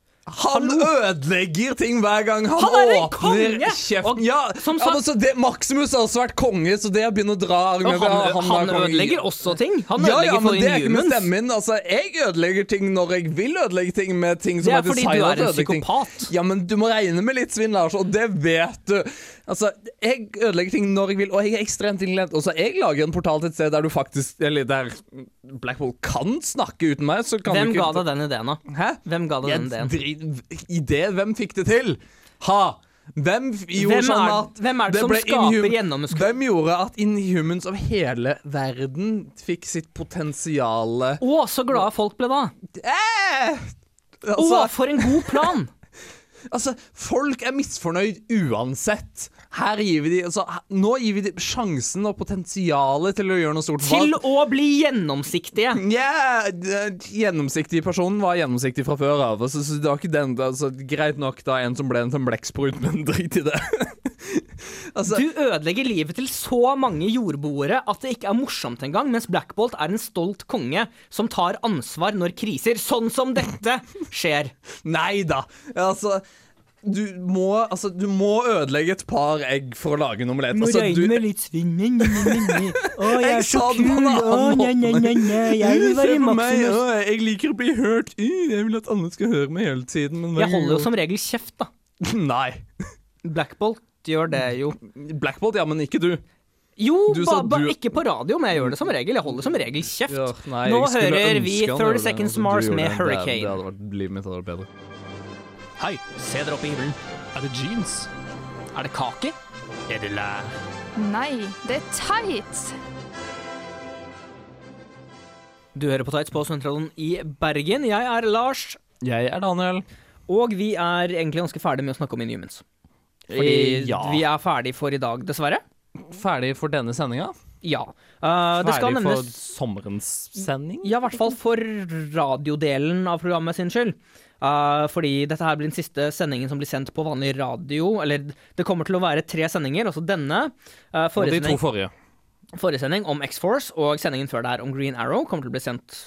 S3: Han ødelegger ting hver gang han,
S2: Han er en
S3: åpner
S2: konge!
S3: kjeften.
S2: Og
S3: Ja, ja,
S2: sagt-
S3: men det, Maximus har også vært konge, så det å begynne å dra
S2: han,
S3: ja,
S2: han,
S3: er
S2: ødelegger også ting. Han
S3: ja,
S2: ødelegger
S3: ja, men
S2: for
S3: det er ikke med stemmen min. Altså, jeg ødelegger ting når jeg vil ødelegge ting med ting som
S2: Det er
S3: er
S2: fordi du er en
S3: psykopat. ting. Ja, men du må regne med litt svinn, Lars, og det vet du. Altså, jeg ødelegger ting når jeg vil, og jeg er ekstremt innlent. Og så jeg lager en portal til et sted der du faktisk Eller der Blackpool kan snakke uten meg, så kan
S2: Hvem
S3: du ikke
S2: ga deg den ideen, da?
S3: Hæ?
S2: Hvem ga deg den ideen?
S3: Idé? Hvem fikk det til? Ha! Hvem gjorde
S2: Hvem
S3: sånn
S2: er-
S3: at
S2: hvem er det som skaper gjennomskudd?
S3: Hvem gjorde at Inhumans av hele verden fikk sitt potensiale
S2: Å, så glade folk ble da.
S3: eh!
S2: Å,
S3: altså,
S2: for en god plan!
S3: altså, folk er misfornøyd uansett. Her gir vi de, altså, nå gir vi de sjansen og potensialet til å gjøre noe stort.
S2: Til å bli gjennomsiktige.
S3: Yeah, gjennomsiktige gjennomsiktig personen var gjennomsiktig fra før av. Altså, så det var ikke den, altså, greit nok da en som ble en som blekksprut, men drit i det. altså,
S2: Du ødelegger livet til så mange jordboere at det ikke er morsomt engang, mens Blackbolt er en stolt konge som tar ansvar når kriser, sånn som dette, skjer.
S3: Nei da. Altså du må, altså, du må ødelegge et par egg for å lage en omelett. Altså, du,
S2: litt svinn. Å,
S3: jeg er så kul. Å, nei, nei, nei,
S2: Jeg
S3: Se på Maximus. å, jeg liker å bli hørt. Jeg vil at alle skal høre meg hele tiden. Men
S2: Jeg holder jo som regel kjeft, da.
S3: Nei.
S2: Blackbolt gjør det jo.
S3: Blackbolt, ja, men ikke du.
S2: Jo,
S3: Du
S2: ba, ba,
S3: du-
S2: ikke på radio, men jeg gjør det som regel. Jeg holder som regel kjeft.
S3: Ja, nei,
S2: Nå hører vi 30 Seconds Mars med
S3: det. Det-
S2: Hurricane.
S3: Det hadde vært, livet mitt hadde vært bedre.
S2: Hei, se dere opp i himmelen.
S9: Er det jeans?
S2: Er det kake? Er det lær?
S10: Nei, det er tights.
S2: Du hører på Tights på Sentralen i Bergen. Jeg er Lars,
S3: Jeg er Daniel.
S2: og vi er egentlig ganske ferdig med å snakke om Inhumans. Fordi
S3: Eh, ja.
S2: vi er ferdig for i dag, dessverre.
S3: Ferdig for denne sendinga?
S2: Ja. Uh, det skal
S3: Ferdig for sommerens sending?
S2: Ja, i hvert fall for radiodelen av programmet sin skyld. Uh, fordi dette her blir den siste sendingen som blir sendt på vanlig radio. Eller det kommer til å være tre sendinger, også denne. Uh,
S3: Og de to forrige.
S2: forrige sending om X-Force og sendingen før der om Green Arrow kommer til å bli sendt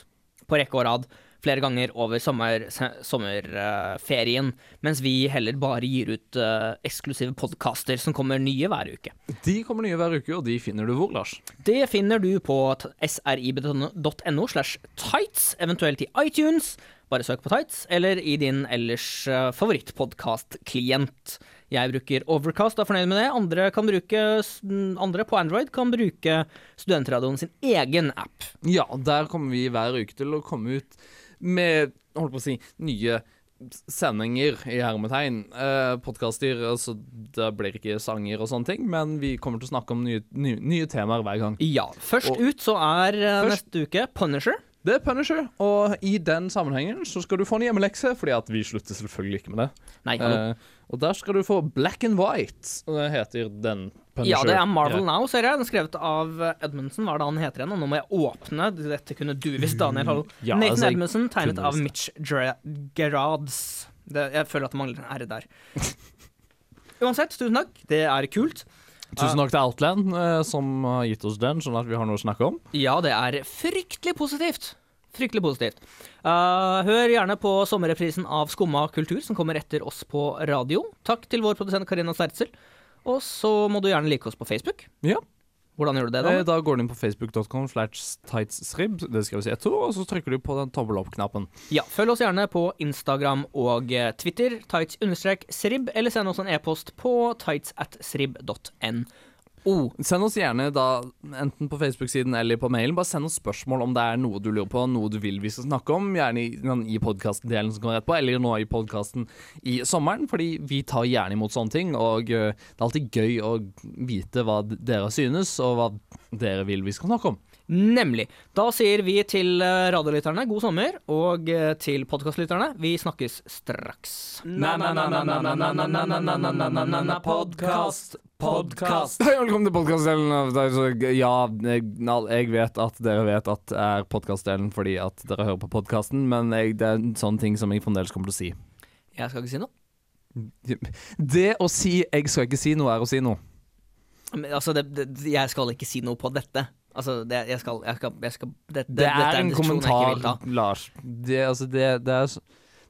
S2: på rekke og rad flere ganger over sommer, uh, sommerferien. mens vi heller bare gir ut uh, eksklusive podkaster som kommer nye hver uke.
S3: De kommer nye hver uke, og de finner du hvor, Lars?
S2: Det finner du på srib.no slash tights, eventuelt i iTunes. Bare søk på Tights, eller i din ellers uh, favorittpodkast-klient. Jeg bruker Overcast, er fornøyd med det. Andre, kan bruke, andre på Android kan bruke Studentradioen sin egen app.
S3: Ja, der kommer vi hver uke til å komme ut med holdt på å si, nye sendinger i hermetegn. Eh, Podkaster, altså det blir ikke sanger og sånne ting, men vi kommer til å snakke om nye, nye, nye temaer hver gang.
S2: Ja, først
S3: Og-
S2: ut så er uh,
S3: Først-
S2: neste uke Punisher.
S3: Det er Punisher, og i den sammenhengen så skal du få en hjemmelekse, fordi at vi slutter selvfølgelig ikke med det.
S2: Nei.
S3: Eh, og der skal du få Black and White, det heter den Punisher.
S2: Ja, det er Marvel. Now, ser jeg. Den er skrevet av Edmundsen. Hva er det han heter igjen? Og nå må jeg åpne. Dette kunne du visst, Daniel. Hallo.
S3: Ja,
S2: Nathan
S3: altså,
S2: Edmundsen, tegnet av. Mitch Gerards. Det, jeg føler at det mangler en R der. Uansett, tusen takk. Det er kult.
S3: Tusen takk til Outland, eh, som har gitt oss den, sånn at vi har noe å snakke om.
S2: Ja, det er fryktelig positivt. Fryktelig positivt. Uh, hør gjerne på sommerreprisen av Skumma kultur, som kommer etter oss på radio. Takk til vår produsent Karina Stertzel. Og så må du gjerne like oss på Facebook.
S3: Ja.
S2: Hvordan gjør du det,
S3: Eh,
S2: da?
S3: Da går du inn på facebook.com slash tightsrib, det skal vi si ett ord, og så trykker du på den tommel opp-knappen.
S2: Ja, følg oss gjerne på Instagram og eh, Twitter, tights-srib, eller send oss en e-post på tights srib.no.
S3: Send oss gjerne da, enten på Facebook-siden eller på mailen, bare send oss spørsmål om det er noe du lurer på, noe du vil vi skal snakke om, gjerne i, i podkastdelen som kommer etterpå, eller nå i podkasten i sommeren, fordi vi tar gjerne imot sånne ting, og øh, det er alltid gøy å vite hva dere synes, og hva dere vil vi skal snakke om.
S2: Nemlig. Da sier vi til eh, radiolytterne god sommer, og eh, til podkastlytterne vi snakkes straks.
S3: Podcast, podcast. Hei, velkommen til podkastdelen av det er så- Ja, jeg, jeg vet at dere vet at det er podkastdelen fordi at dere hører på podkasten, men jeg, det er en sånn ting som jeg fremdeles kommer til å si.
S2: Jeg skal ikke si noe.
S3: Det å si 'jeg skal ikke si noe', er å si noe.
S2: Men, altså, det, det, jeg skal ikke si noe på dette. Altså, det, jeg skal, jeg skal, jeg skal det, det,
S3: Det er en
S2: ikke
S3: kommentar. Lars. Det, altså, det, det, er,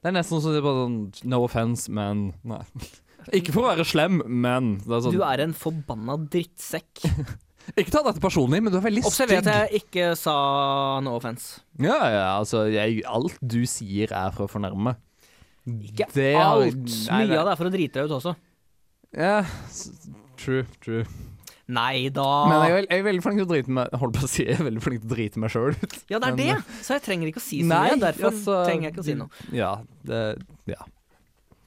S3: det er nesten sånn sånn No offense, men Nei. Ikke for å være slem, men det er sånn,
S2: Du er en forbanna drittsekk.
S3: Ikke ta dette personlig, men du er veldig
S2: Observer
S3: stygg.
S2: at jeg ikke sa no offense.
S3: Ja, ja, altså jeg, Alt du sier, er for å fornærme.
S2: Ikke
S3: Det
S2: alt. Mye av det er for å drite deg ut også.
S3: Ja, yeah, true, true.
S2: Nei da.
S3: Men jeg er, jeg er veldig flink til å drite meg Holdt på å si, jeg er veldig flink til å drite meg sjøl ut.
S2: Ja, det er
S3: Men,
S2: det.
S3: eh,
S2: Så jeg trenger ikke å si så
S3: Nei,
S2: mye. Derfor
S3: altså,
S2: trenger jeg ikke å si noe.
S3: Ja, det, ja.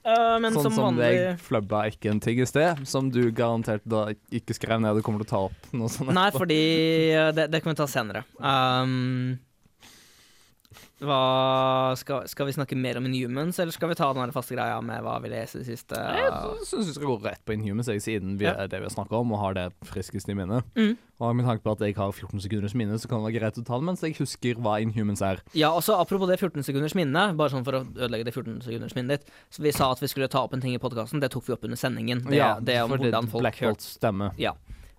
S2: Uh, men
S3: sånn
S2: som
S3: som
S2: vanlig
S3: jeg flubba ikke en ting i sted, som du garantert da ikke skrev ned du kommer til å ta opp noe sånt.
S2: Nei, fordi eh, det, det kan vi ta senere. Um, hva skal, skal vi snakke mer om Inhumans, eller skal vi ta den faste greia med hva vi leser i siste
S3: Jeg syns vi skal gå rett på Inhumans, jeg, siden vi
S2: Ja.
S3: er det vi har snakka om, og har det friskest i minnet.
S2: Mm.
S3: Og med tanke på at jeg har 14 sekunders minne, så kan det være greit å ta det mens jeg husker hva Inhumans er.
S2: Ja, også Apropos det 14 sekunders minne, bare sånn for å ødelegge det 14 sekunders minnet ditt. Så Vi sa at vi skulle ta opp en ting i podkasten, det tok vi opp under sendingen. Det,
S3: ja,
S2: det om
S3: det
S2: hvordan folk,
S3: Black Bolt stemmer.
S2: ja,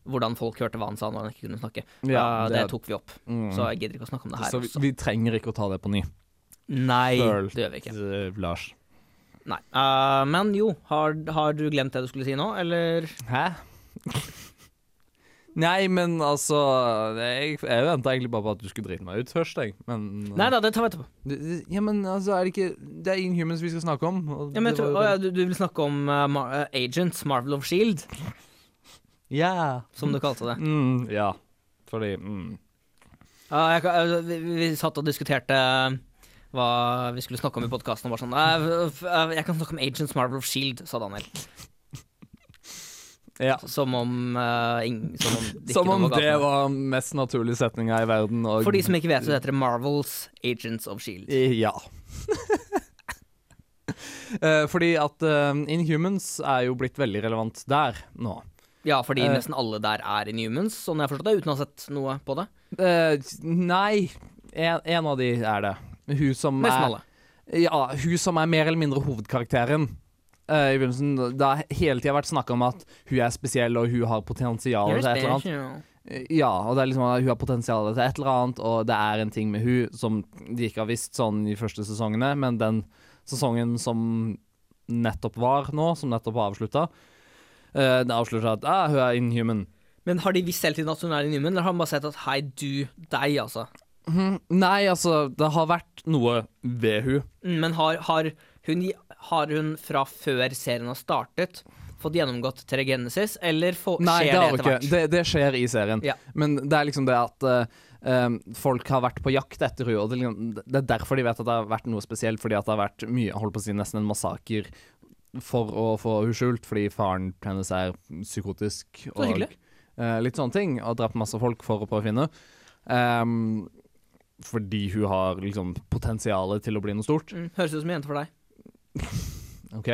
S2: hvordan folk hørte hva han sa når han ikke kunne snakke.
S3: Ja,
S2: det,
S3: det-
S2: tok vi opp,
S3: Mm.
S2: så jeg gidder ikke å snakke om det her.
S3: Så vi, vi trenger ikke å ta det på ny.
S2: Nei,
S3: Følt,
S2: det gjør vi ikke.
S3: eh, Lars.
S2: Nei. Uh, men jo, har, har du glemt det du skulle si nå, eller?
S3: Hæ? Nei, men altså Jeg, jeg venta egentlig bare på at du skulle drite meg ut først, jeg. Men uh,
S2: Nei da, det tar vi etterpå.
S3: Det- det- Ja, men altså, er det ikke Det er Inhumans vi skal snakke om.
S2: Ja, men jeg tror, å, ja, du, du vil snakke om Mar Agents, Marvel of Shield,
S3: Ja.
S2: som du kalte det.
S3: Mm, ja. Fordi mm.
S2: Ja, jeg, uh, vi, vi satt og diskuterte uh, hva vi skulle snakke om i podkasten. Og bare sånn uh, Jeg kan snakke om Agents, Marvel of Shield, sa Daniel.
S3: Ja.
S2: Som om, uh, ing, som om det
S3: Som om
S2: var
S3: det var mest naturlige setninga i verden. Og
S2: For de som ikke vet, så heter det Marvels Agents of Shield.
S3: Ja. Eh, fordi at uh, Inhumans er jo blitt veldig relevant der nå.
S2: Ja, fordi
S3: Eh.
S2: nesten alle der er Inhumans, sånn jeg har forstått det, uten å ha sett noe på det.
S3: Eh, nei, en, en av de er det. Hun som
S2: Nesten
S3: er
S2: alle.
S3: Ja, hun som er mer eller mindre hovedkarakteren. eh, I begynnelsen, Det har hele tida vært snakka om at hun er spesiell, og hun har potensial til et eller annet. Eh, Ja, og det er liksom at hun har potensial til et eller annet, og det er en ting med hun som de ikke har visst sånn i første sesongene, men den sesongen som nettopp var nå, som nettopp var avslutta, uh, det avslutter at ah, hun er inhuman.
S2: Men har de visst hele tiden at hun er Inhuman, eller har de bare sett at hei, du, deg, altså?
S3: Mhm. Nei, altså, det har vært noe ved hun.
S2: Mm, Men har, har, hun, har hun fra før serien har startet, fått gjennomgått Teregenesis, eller få,
S3: Nei,
S2: skjer
S3: det Nei,
S2: det
S3: hun
S2: etter
S3: ikke.
S2: hvert?
S3: Det, det skjer i serien.
S2: Ja.
S3: Men det er liksom det at eh, eh, folk har vært på jakt etter henne, og det, liksom- det er derfor de vet at det har vært noe spesielt, fordi at det har vært mye, holdt på å si, nesten en massaker for å få henne skjult, fordi faren hennes er psykotisk.
S2: Så hyggelig.
S3: eh, litt sånne ting, og drept masse folk for å prøve å finne henne. fordi hun har liksom potensialet til å bli noe stort.
S2: Mm, høres ut som en jente for deg.
S3: OK.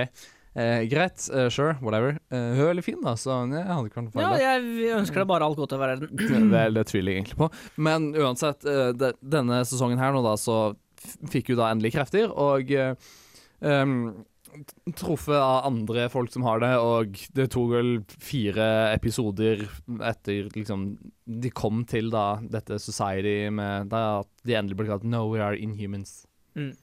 S3: Eh, greit, uh, sure, whatever. Eh, hun er veldig fin, da, så jeg hadde ikke vært noe
S2: Ja, jeg ønsker deg bare alt godt i verden.
S3: Vel, det tviler jeg egentlig på. Men uansett, uh, de, denne sesongen her nå, da, så fikk hun da endelig krefter, og uh, t- truffet av andre folk som har det, og det tok vel fire episoder etter liksom De kom til da dette society med da at de endelig ble kalt No, we are inhumans.
S2: Mm.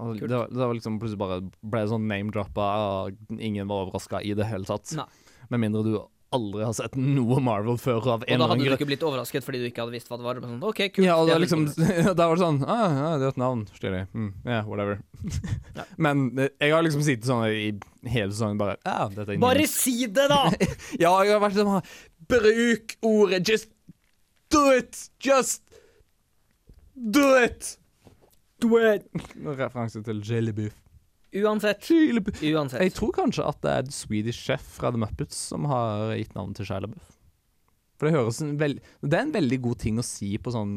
S3: Og det, var- det var liksom plutselig bare ble sånn name-droppa, og ingen var overraska i det hele tatt.
S2: Nei.
S3: Med mindre du aldri har sett noe Marvel før av en
S2: Og da hadde du ikke blitt overrasket fordi du ikke hadde visst hva det var. Sånn, ok, kult.
S3: Ja, og
S2: det
S3: da liksom. Da var det sånn ah, ja, det er et navn. Stilig. Mm, ja, whatever.
S2: Ja.
S3: Men eh, jeg har liksom sittet sånn i hele sesongen bare Ja, dette er
S2: Bare si det, da!
S3: Ja, jeg har vært sånn Bruk ordet. Just do it! Just do it!
S2: Do it!
S3: Referanse til Jelly Beef.
S2: Uansett. Uansett.
S3: Jeg tror kanskje at det er The Swedish Chef fra The Muppets som har gitt navn til Shia LaBeouf. For det høres en veld... Det er en veldig god ting å si på sånn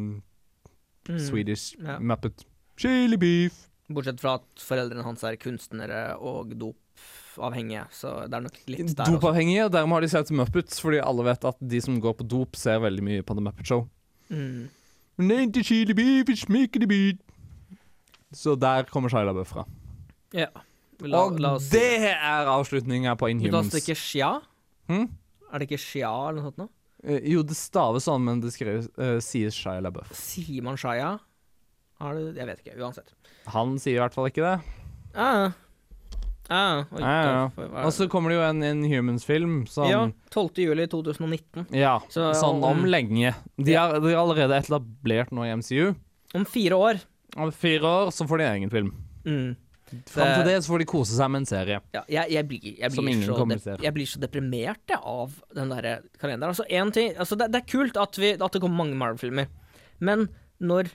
S2: Mm.
S3: Swedish
S2: Ja.
S3: Muppet. Chili beef.
S2: Bortsett fra at foreldrene hans er kunstnere og dopavhengige, så det er nok litt der.
S3: Dopavhengige, og dermed har de sett Muppets, fordi alle vet at de som går på dop, ser veldig mye på The Muppet Show.
S2: Mm.
S3: Ikke chili beef, it's making beat. Så der kommer Shia LaBeouf fra.
S2: Ja. La,
S3: og
S2: la oss si
S3: det er avslutninga på
S2: Da
S3: Inhumans.
S2: det ikke Xia?
S3: Hm?
S2: Er det ikke Sja eller noe sånt nå?
S3: Eh, jo, det staves sånn, men det skrives, uh, sies Shia LaBeouf.
S2: Sier man Shia? Har du Jeg vet ikke. Uansett.
S3: Han sier i hvert fall ikke det.
S2: Ah. Ah, oi,
S3: Ja, ja. Og så kommer det jo en Inhumans-film som
S2: Ja. 12. juli 2019.
S3: Ja,
S2: Så
S3: sånn om lenge. De har, de har allerede etablert nå i MCU.
S2: Om fire år.
S3: Om fire år så får de en egen film.
S2: Mm.
S3: Fram til
S2: Det-
S3: så får de kose seg med en serie.
S2: Ja, jeg, jeg, blir, jeg, blir så jeg blir så deprimert av den der kalenderen. Altså, ting, altså det, det er kult at, vi, at det kommer mange Marvel-filmer, men når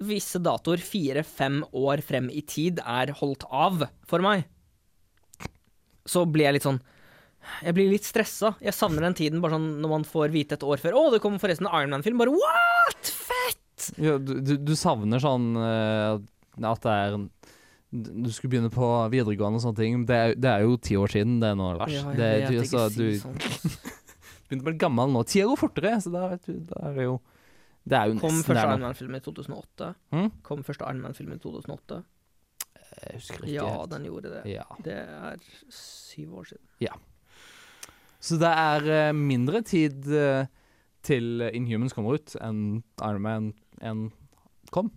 S2: visse datoer fire-fem år frem i tid er holdt av for meg, så blir jeg litt sånn Jeg blir litt stressa. Jeg savner den tiden bare sånn når man får vite et år før Å, det kommer forresten en Iron Man-film. Bare what?! Fett!
S3: Ja, du, du, du savner sånn uh, at det er en Du skulle begynne på videregående og sånne ting. Det er, det er jo ti år siden det nå, Lars.
S2: Ja, jeg
S3: det,
S2: vet
S3: du,
S2: ikke,
S3: så,
S2: si
S3: du begynte å bli gammel nå. Tida går fortere, så da vet du Da er det jo Det er jo
S2: Kom
S3: nesten
S2: første
S3: der
S2: Iron
S3: nå.
S2: Man-film i 2008.
S3: Hmm?
S2: Kom første Iron Man-film i 2008.
S3: Jeg husker ikke
S2: Ja,
S3: helt.
S2: den gjorde det.
S3: Ja.
S2: Det er syv år siden.
S3: Ja. Så det er eh, mindre tid eh, til Inhumans kommer ut enn Iron Man 1 kom.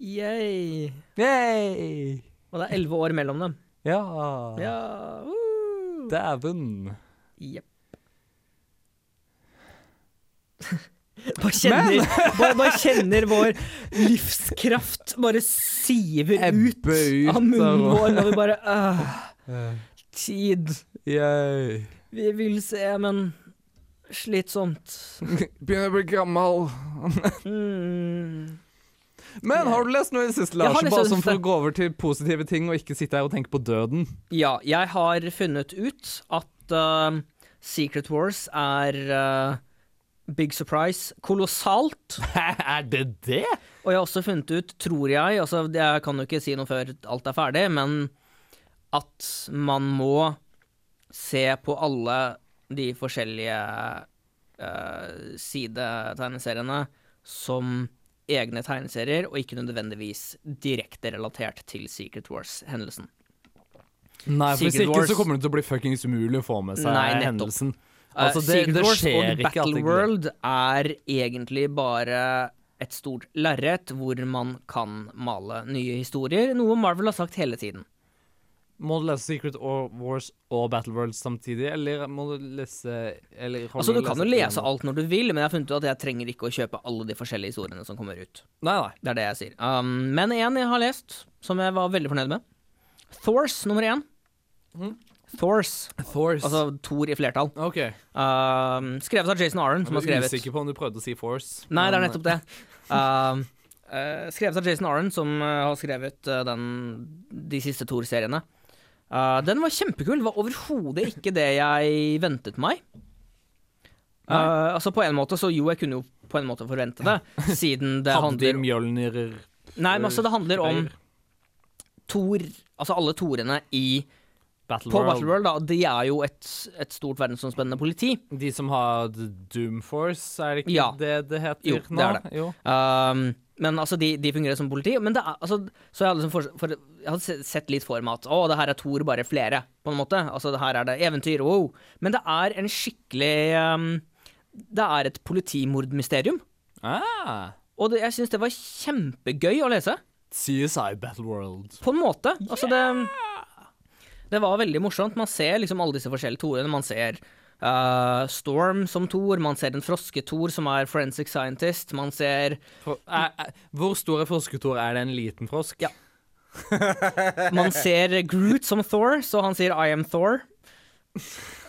S2: Yay!
S3: Yay!
S2: Og det er elleve år mellom dem.
S3: Ja.
S2: Ja, Uh.
S3: Dæven.
S2: Jepp. Bare kjenner, bare, bare kjenner vår livskraft bare siver ut
S3: ut
S2: av munnen vår når vi bare
S3: Eh,
S2: Tid.
S3: Yay.
S2: Vi vil se, men slitsomt.
S3: Begynner å bli gammel.
S2: Mm.
S3: Men har du lest noe i det siste, Lars? Bare sånn for å gå over til positive ting, og ikke sitte her og tenke på døden.
S2: Ja, jeg har funnet ut at uh, Secret Wars er uh, Big surprise. Kolossalt.
S3: er det det?
S2: Og jeg har også funnet ut, tror jeg altså Jeg kan jo ikke si noe før alt er ferdig, men at man må se på alle de forskjellige uh, sidetegneseriene som egne tegneserier, og ikke nødvendigvis direkte relatert til Secret Wars-hendelsen.
S3: Nei, for hvis ikke
S2: Wars-
S3: så kommer det til å bli fuckings umulig å få med seg
S2: Nei,
S3: hendelsen.
S2: Eh,
S3: Altså, det,
S2: Secret
S3: det
S2: Wars og
S3: Battleworld
S2: Battle. World er egentlig bare et stort lerret hvor man kan male nye historier, noe Marvel har sagt hele tiden.
S3: Må du lese Secret Wars og Battle World samtidig, eller må du lese eller
S2: Altså, du kan jo
S3: lese
S2: alt når du vil, men jeg har funnet ut at jeg trenger ikke å kjøpe alle de forskjellige historiene som kommer ut.
S3: Nei, nei.
S2: Det er det jeg sier. Um, men en jeg har lest, som jeg var veldig fornøyd med. Thors nummer én. Thors.
S3: Thors.
S2: Altså Thor i flertall.
S3: OK.
S2: Um, skrevet av Jason Aron. som har
S3: Jeg er
S2: skrevet
S3: usikker på om du prøvde å si Force.
S2: Nei, det er nettopp det. Um, uh, skrevet av Jason Aron, som eh, har skrevet den, de siste Thor-seriene. Uh, den var kjempekul. Var overhodet ikke det jeg ventet meg. Uh, altså På en måte, så jo, jeg kunne jo på en måte forvente det, siden det
S3: Hadde de
S2: handler
S3: Mjølnir
S2: Nei, men altså, det handler om Thor Altså alle Torene i
S3: Battle
S2: på
S3: World.
S2: Battleworld, da, de er jo et, et stort verdensomspennende politi.
S3: De som har Doom Force, er det ikke
S2: Ja.
S3: det det heter
S2: Jo,
S3: nå?
S2: det er det.
S3: Jo.
S2: Um, men altså, de, de fungerer som politi. Men det er, altså, så jeg hadde, liksom for, for, jeg hadde sett litt for meg at å, det her er Thor, bare flere, på en måte. Altså, det her er det eventyr, wow. Men det er en skikkelig um, Det er et politimordmysterium.
S3: Ah,
S2: Og det, jeg syns det var kjempegøy å lese.
S3: CSI Battleworld.
S2: På en måte. Altså, det Det var veldig morsomt. Man ser liksom alle disse forskjellige Torene. Man ser uh, Storm som Thor, man ser en frosketor som er forensic scientist, man ser
S3: For, er, er, hvor stor er frosketor? Er det en liten frosk?
S2: Ja. Man ser Groot som Thor, så han sier 'I am Thor'.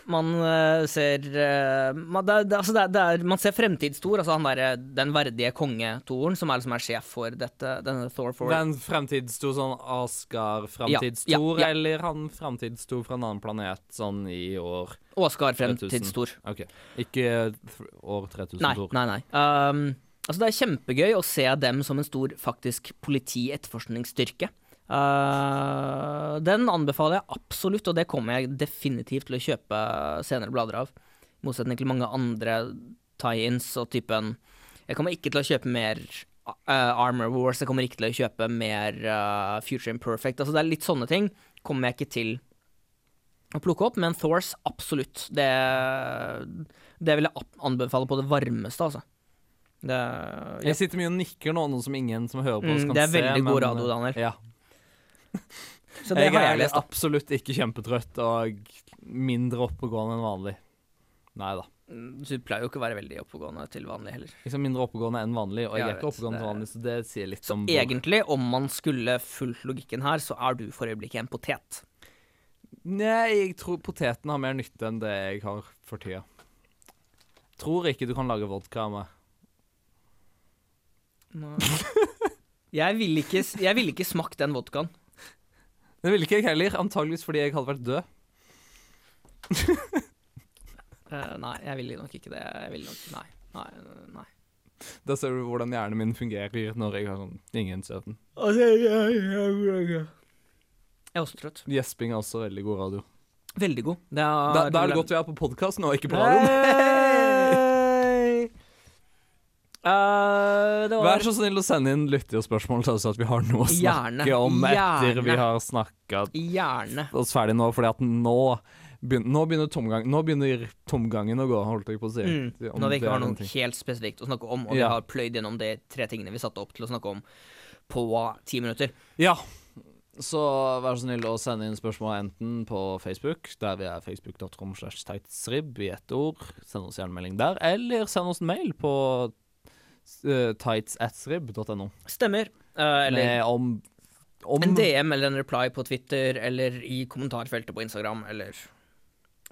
S2: Man eh, ser eh, man, det, det, altså det, er- man ser fremtids-Thor, altså han derre den verdige konge-Toren, som er, liksom er sjef for dette, denne Thor for
S3: Den fremtidstor sånn Asgard
S2: Ja, ja,
S3: eller han fremtidstor fra en annen planet sånn i år
S2: Åskar
S3: 3000?
S2: fremtids-Thor.
S3: OK. Ikke år 3000
S2: Nei, nei, nei. Um, altså det er kjempegøy å se dem som en stor faktisk politi-etterforskningsstyrke. Uh, den anbefaler jeg absolutt, og det kommer jeg definitivt til å kjøpe senere blader av. I motsetning til mange andre tie-ins og typen Jeg kommer ikke til å kjøpe mer uh, Armor Wars, jeg kommer ikke til å kjøpe mer uh, Future Imperfect. Altså det er litt sånne ting kommer jeg ikke til å plukke opp, men Thors absolutt. Det, det vil jeg anbefale på det varmeste, altså. Det, ja.
S3: Jeg sitter mye og nikker nå, noe som ingen som hører på oss
S2: Mm,
S3: kan
S2: det er
S3: se.
S2: veldig god
S3: men-
S2: radio, Daniel.
S3: Ja.
S2: Så det
S3: jeg er
S2: jeg da.
S3: absolutt ikke kjempetrøtt og mindre oppegående enn vanlig. Nei da.
S2: Mm, Du pleier jo ikke å være veldig oppegående til vanlig heller.
S3: Liksom mindre oppegående enn vanlig, og jeg
S2: Jeg
S3: er ikke oppegående til vanlig, så det sier litt
S2: Så
S3: om Så
S2: egentlig, om man skulle fulgt logikken her, så er du for øyeblikket en potet.
S3: Nei, jeg tror poteten har mer nytte enn det jeg har for tida. Tror ikke du kan lage vodka med.
S2: Jeg ville ikke, vil ikke smakt den vodkaen.
S3: Det ville ikke jeg heller, antageligvis fordi jeg hadde vært død.
S2: Eh, nei, jeg ville nok ikke det. Jeg ville nok Nei. Nei. nei.
S3: Da ser du hvordan hjernen min fungerer når jeg har sånn ingen søvn.
S2: Jeg er også trøtt.
S3: Gjesping er også veldig god radio.
S2: Veldig god. Det er,
S3: Da, da er det godt vi er på podkasten og ikke på radioen.
S2: Hey! Eh, det var
S3: Vær så snill å sende inn lytterspørsmål så at vi har noe å snakke
S2: Gjerne.
S3: om etter
S2: Gjerne.
S3: vi har snakka
S2: Gjerne.
S3: oss ferdig nå, fordi at nå begynner, nå begynner, tomgang, nå begynner tomgangen å gå, holdt jeg på å si.
S2: Mm. Når vi ikke har noe helt spesifikt å snakke om, og vi
S3: Ja.
S2: har pløyd gjennom de tre tingene vi satte opp til å snakke om på ti minutter.
S3: Ja. Så vær så snill å sende inn spørsmål enten på Facebook, der vi er facebook.com slash tightsrib i ett ord. Send oss gjerne melding der. Eller send oss en mail på tightsatsrib.no.
S2: Stemmer. Uh, eller
S3: om, om
S2: en DM eller en reply på Twitter, eller i kommentarfeltet på Instagram, eller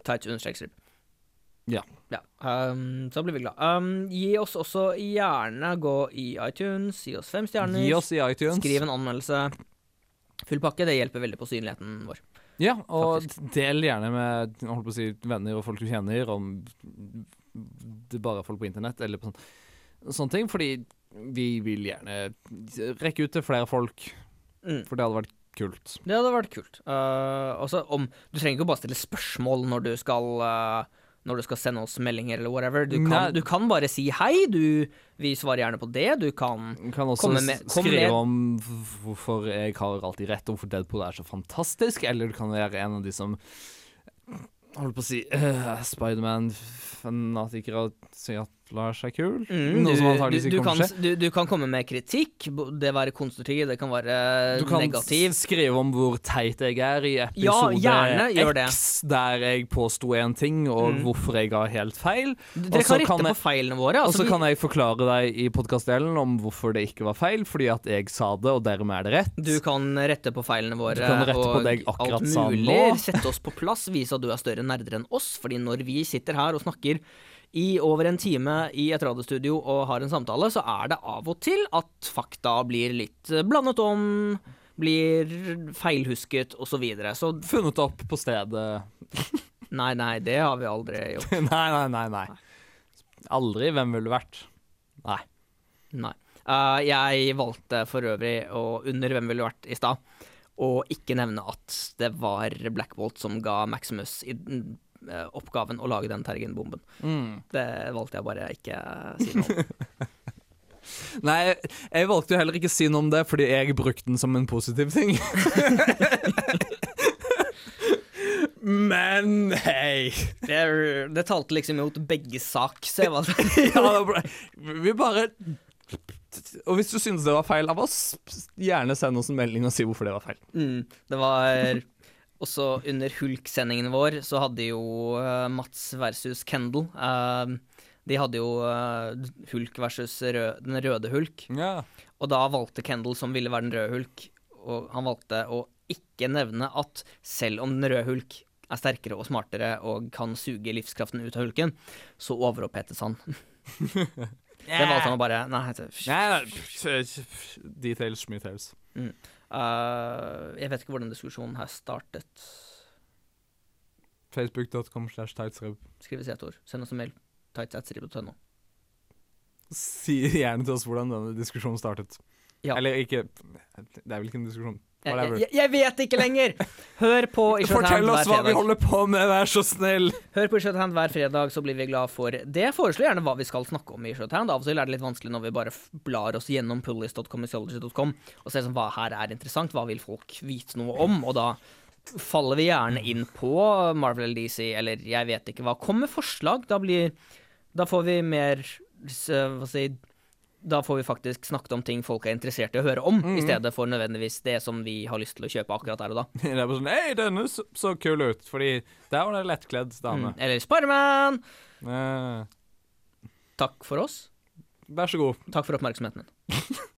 S2: Tights understreksrib.
S3: Ja.
S2: Ja, um, så blir vi glad. Um, gi oss også gjerne gå i iTunes, gi oss fem stjerner.
S3: Gi oss i iTunes.
S2: Skriv en anmeldelse. Full pakke, det hjelper veldig på synligheten vår.
S3: Ja, og del gjerne med holdt på å si, venner og folk du kjenner, om det bare er folk på internett, eller på sånn, sånne ting. Fordi vi vil gjerne rekke ut til flere folk,
S2: Mm.
S3: for det hadde vært kult.
S2: Det hadde vært kult. Uh, også om, du trenger ikke bare stille spørsmål når du skal uh, Når du skal sende oss meldinger eller whatever. Du kan, du kan bare si hei. Du, vi svarer gjerne på det. Du kan
S3: kan også
S2: med-
S3: skrive
S2: med-
S3: om hvorfor jeg har alltid rett, hvorfor Deadpool er så fantastisk, eller du kan være en av de som holder på å si uh, Spiderman-fanatikere og si at Lars er kul.
S2: Mm,
S3: Noe
S2: du,
S3: som antakeligvis ikke kommer
S2: kan,
S3: til å skje.
S2: du, du kan komme med kritikk. Det være konstruktiv, det kan være
S3: Du kan
S2: negativ.
S3: skrive om hvor teit jeg er i episode
S2: ja.
S3: X, der jeg påsto en ting, og
S2: Mm.
S3: hvorfor jeg har helt feil.
S2: Dere kan rette kan
S3: jeg-
S2: på feilene våre.
S3: Og
S2: Altså,
S3: så
S2: vi-
S3: kan jeg forklare deg i podkastdelen om hvorfor det ikke var feil, fordi at jeg sa det, og dermed er det rett.
S2: Du kan rette på feilene våre
S3: Du kan rette på
S2: og
S3: det jeg akkurat
S2: alt
S3: sa
S2: mulig.
S3: nå.
S2: Sette oss på plass, vise at du er større nerder enn oss. Fordi når vi sitter her og snakker i over en time i et radiostudio og har en samtale, så er det av og til at fakta blir litt eh, blandet om, blir feilhusket osv. Så, videre. så
S3: Funnet opp på stedet.
S2: nei, nei, det har vi aldri gjort.
S3: nei, nei, nei, nei. Aldri. Hvem ville vært? Nei.
S2: Nei. Uh, jeg valgte for øvrig, å under Hvem ville vært i stad, og ikke nevne at det var Black Bolt som ga Maximus oppgaven å lage den tergenbomben.
S3: Mm.
S2: Det valgte jeg bare ikke si noe om.
S3: Nei, jeg valgte jo heller ikke å si noe om det, fordi jeg brukte den som en positiv ting. Men hei!
S2: Det, det talte liksom imot begges sak, så jeg valgte
S3: Ja, vi bare Og hvis du synes det var feil av oss, gjerne send oss en melding og si hvorfor det var feil.
S2: Mm, det var også under Hulk-sendingen vår, så hadde jo eh, Mats versus Kendal eh, De hadde jo eh, Hulk versus rød, den røde Hulk.
S3: Ja.
S2: Og da valgte Kendal, som ville være den røde Hulk, og han valgte å ikke nevne at selv om den røde Hulk er sterkere og smartere og kan suge livskraften ut av hulken, så overopphetes han. det valgte han å bare Nei.
S3: Nei, nei, details, details.
S2: Mm. Eh, jeg vet ikke hvordan diskusjonen her startet.
S3: Facebook.com slash tightsrib.
S2: Skrives i ett ord. Send oss en mail. tights.no.
S3: Si gjerne til oss hvordan denne diskusjonen startet.
S2: Ja.
S3: Eller ikke Det er vel ikke en diskusjon.
S2: Jeg, jeg, jeg vet ikke lenger! Hør på I Shorthand
S3: Fortell oss
S2: hver
S3: hva vi holder på med, vær så snill!
S2: Hør på I Shorthand hver fredag, så blir vi glad for det. Foreslå gjerne hva vi skal snakke om i Shorthand. Av og til er det litt vanskelig når vi bare blar oss gjennom pullis.com og ser sånn, hva her er interessant, hva vil folk vite noe om, og da faller vi gjerne inn på Marvel eller DC, eller jeg vet ikke hva. Kom med forslag. Da blir Da får vi mer hva skal jeg si da får vi faktisk snakket om ting folk er interessert i å høre om, i stedet for nødvendigvis det som vi har lyst til å kjøpe akkurat der og da.
S3: Det er bare sånn Hei, denne så, så kul ut, fordi der var det lettkledd dame.
S2: Mm. Eller Spiderman!
S3: Eh,
S2: Takk for oss.
S3: vær så god.
S2: Takk for oppmerksomheten din.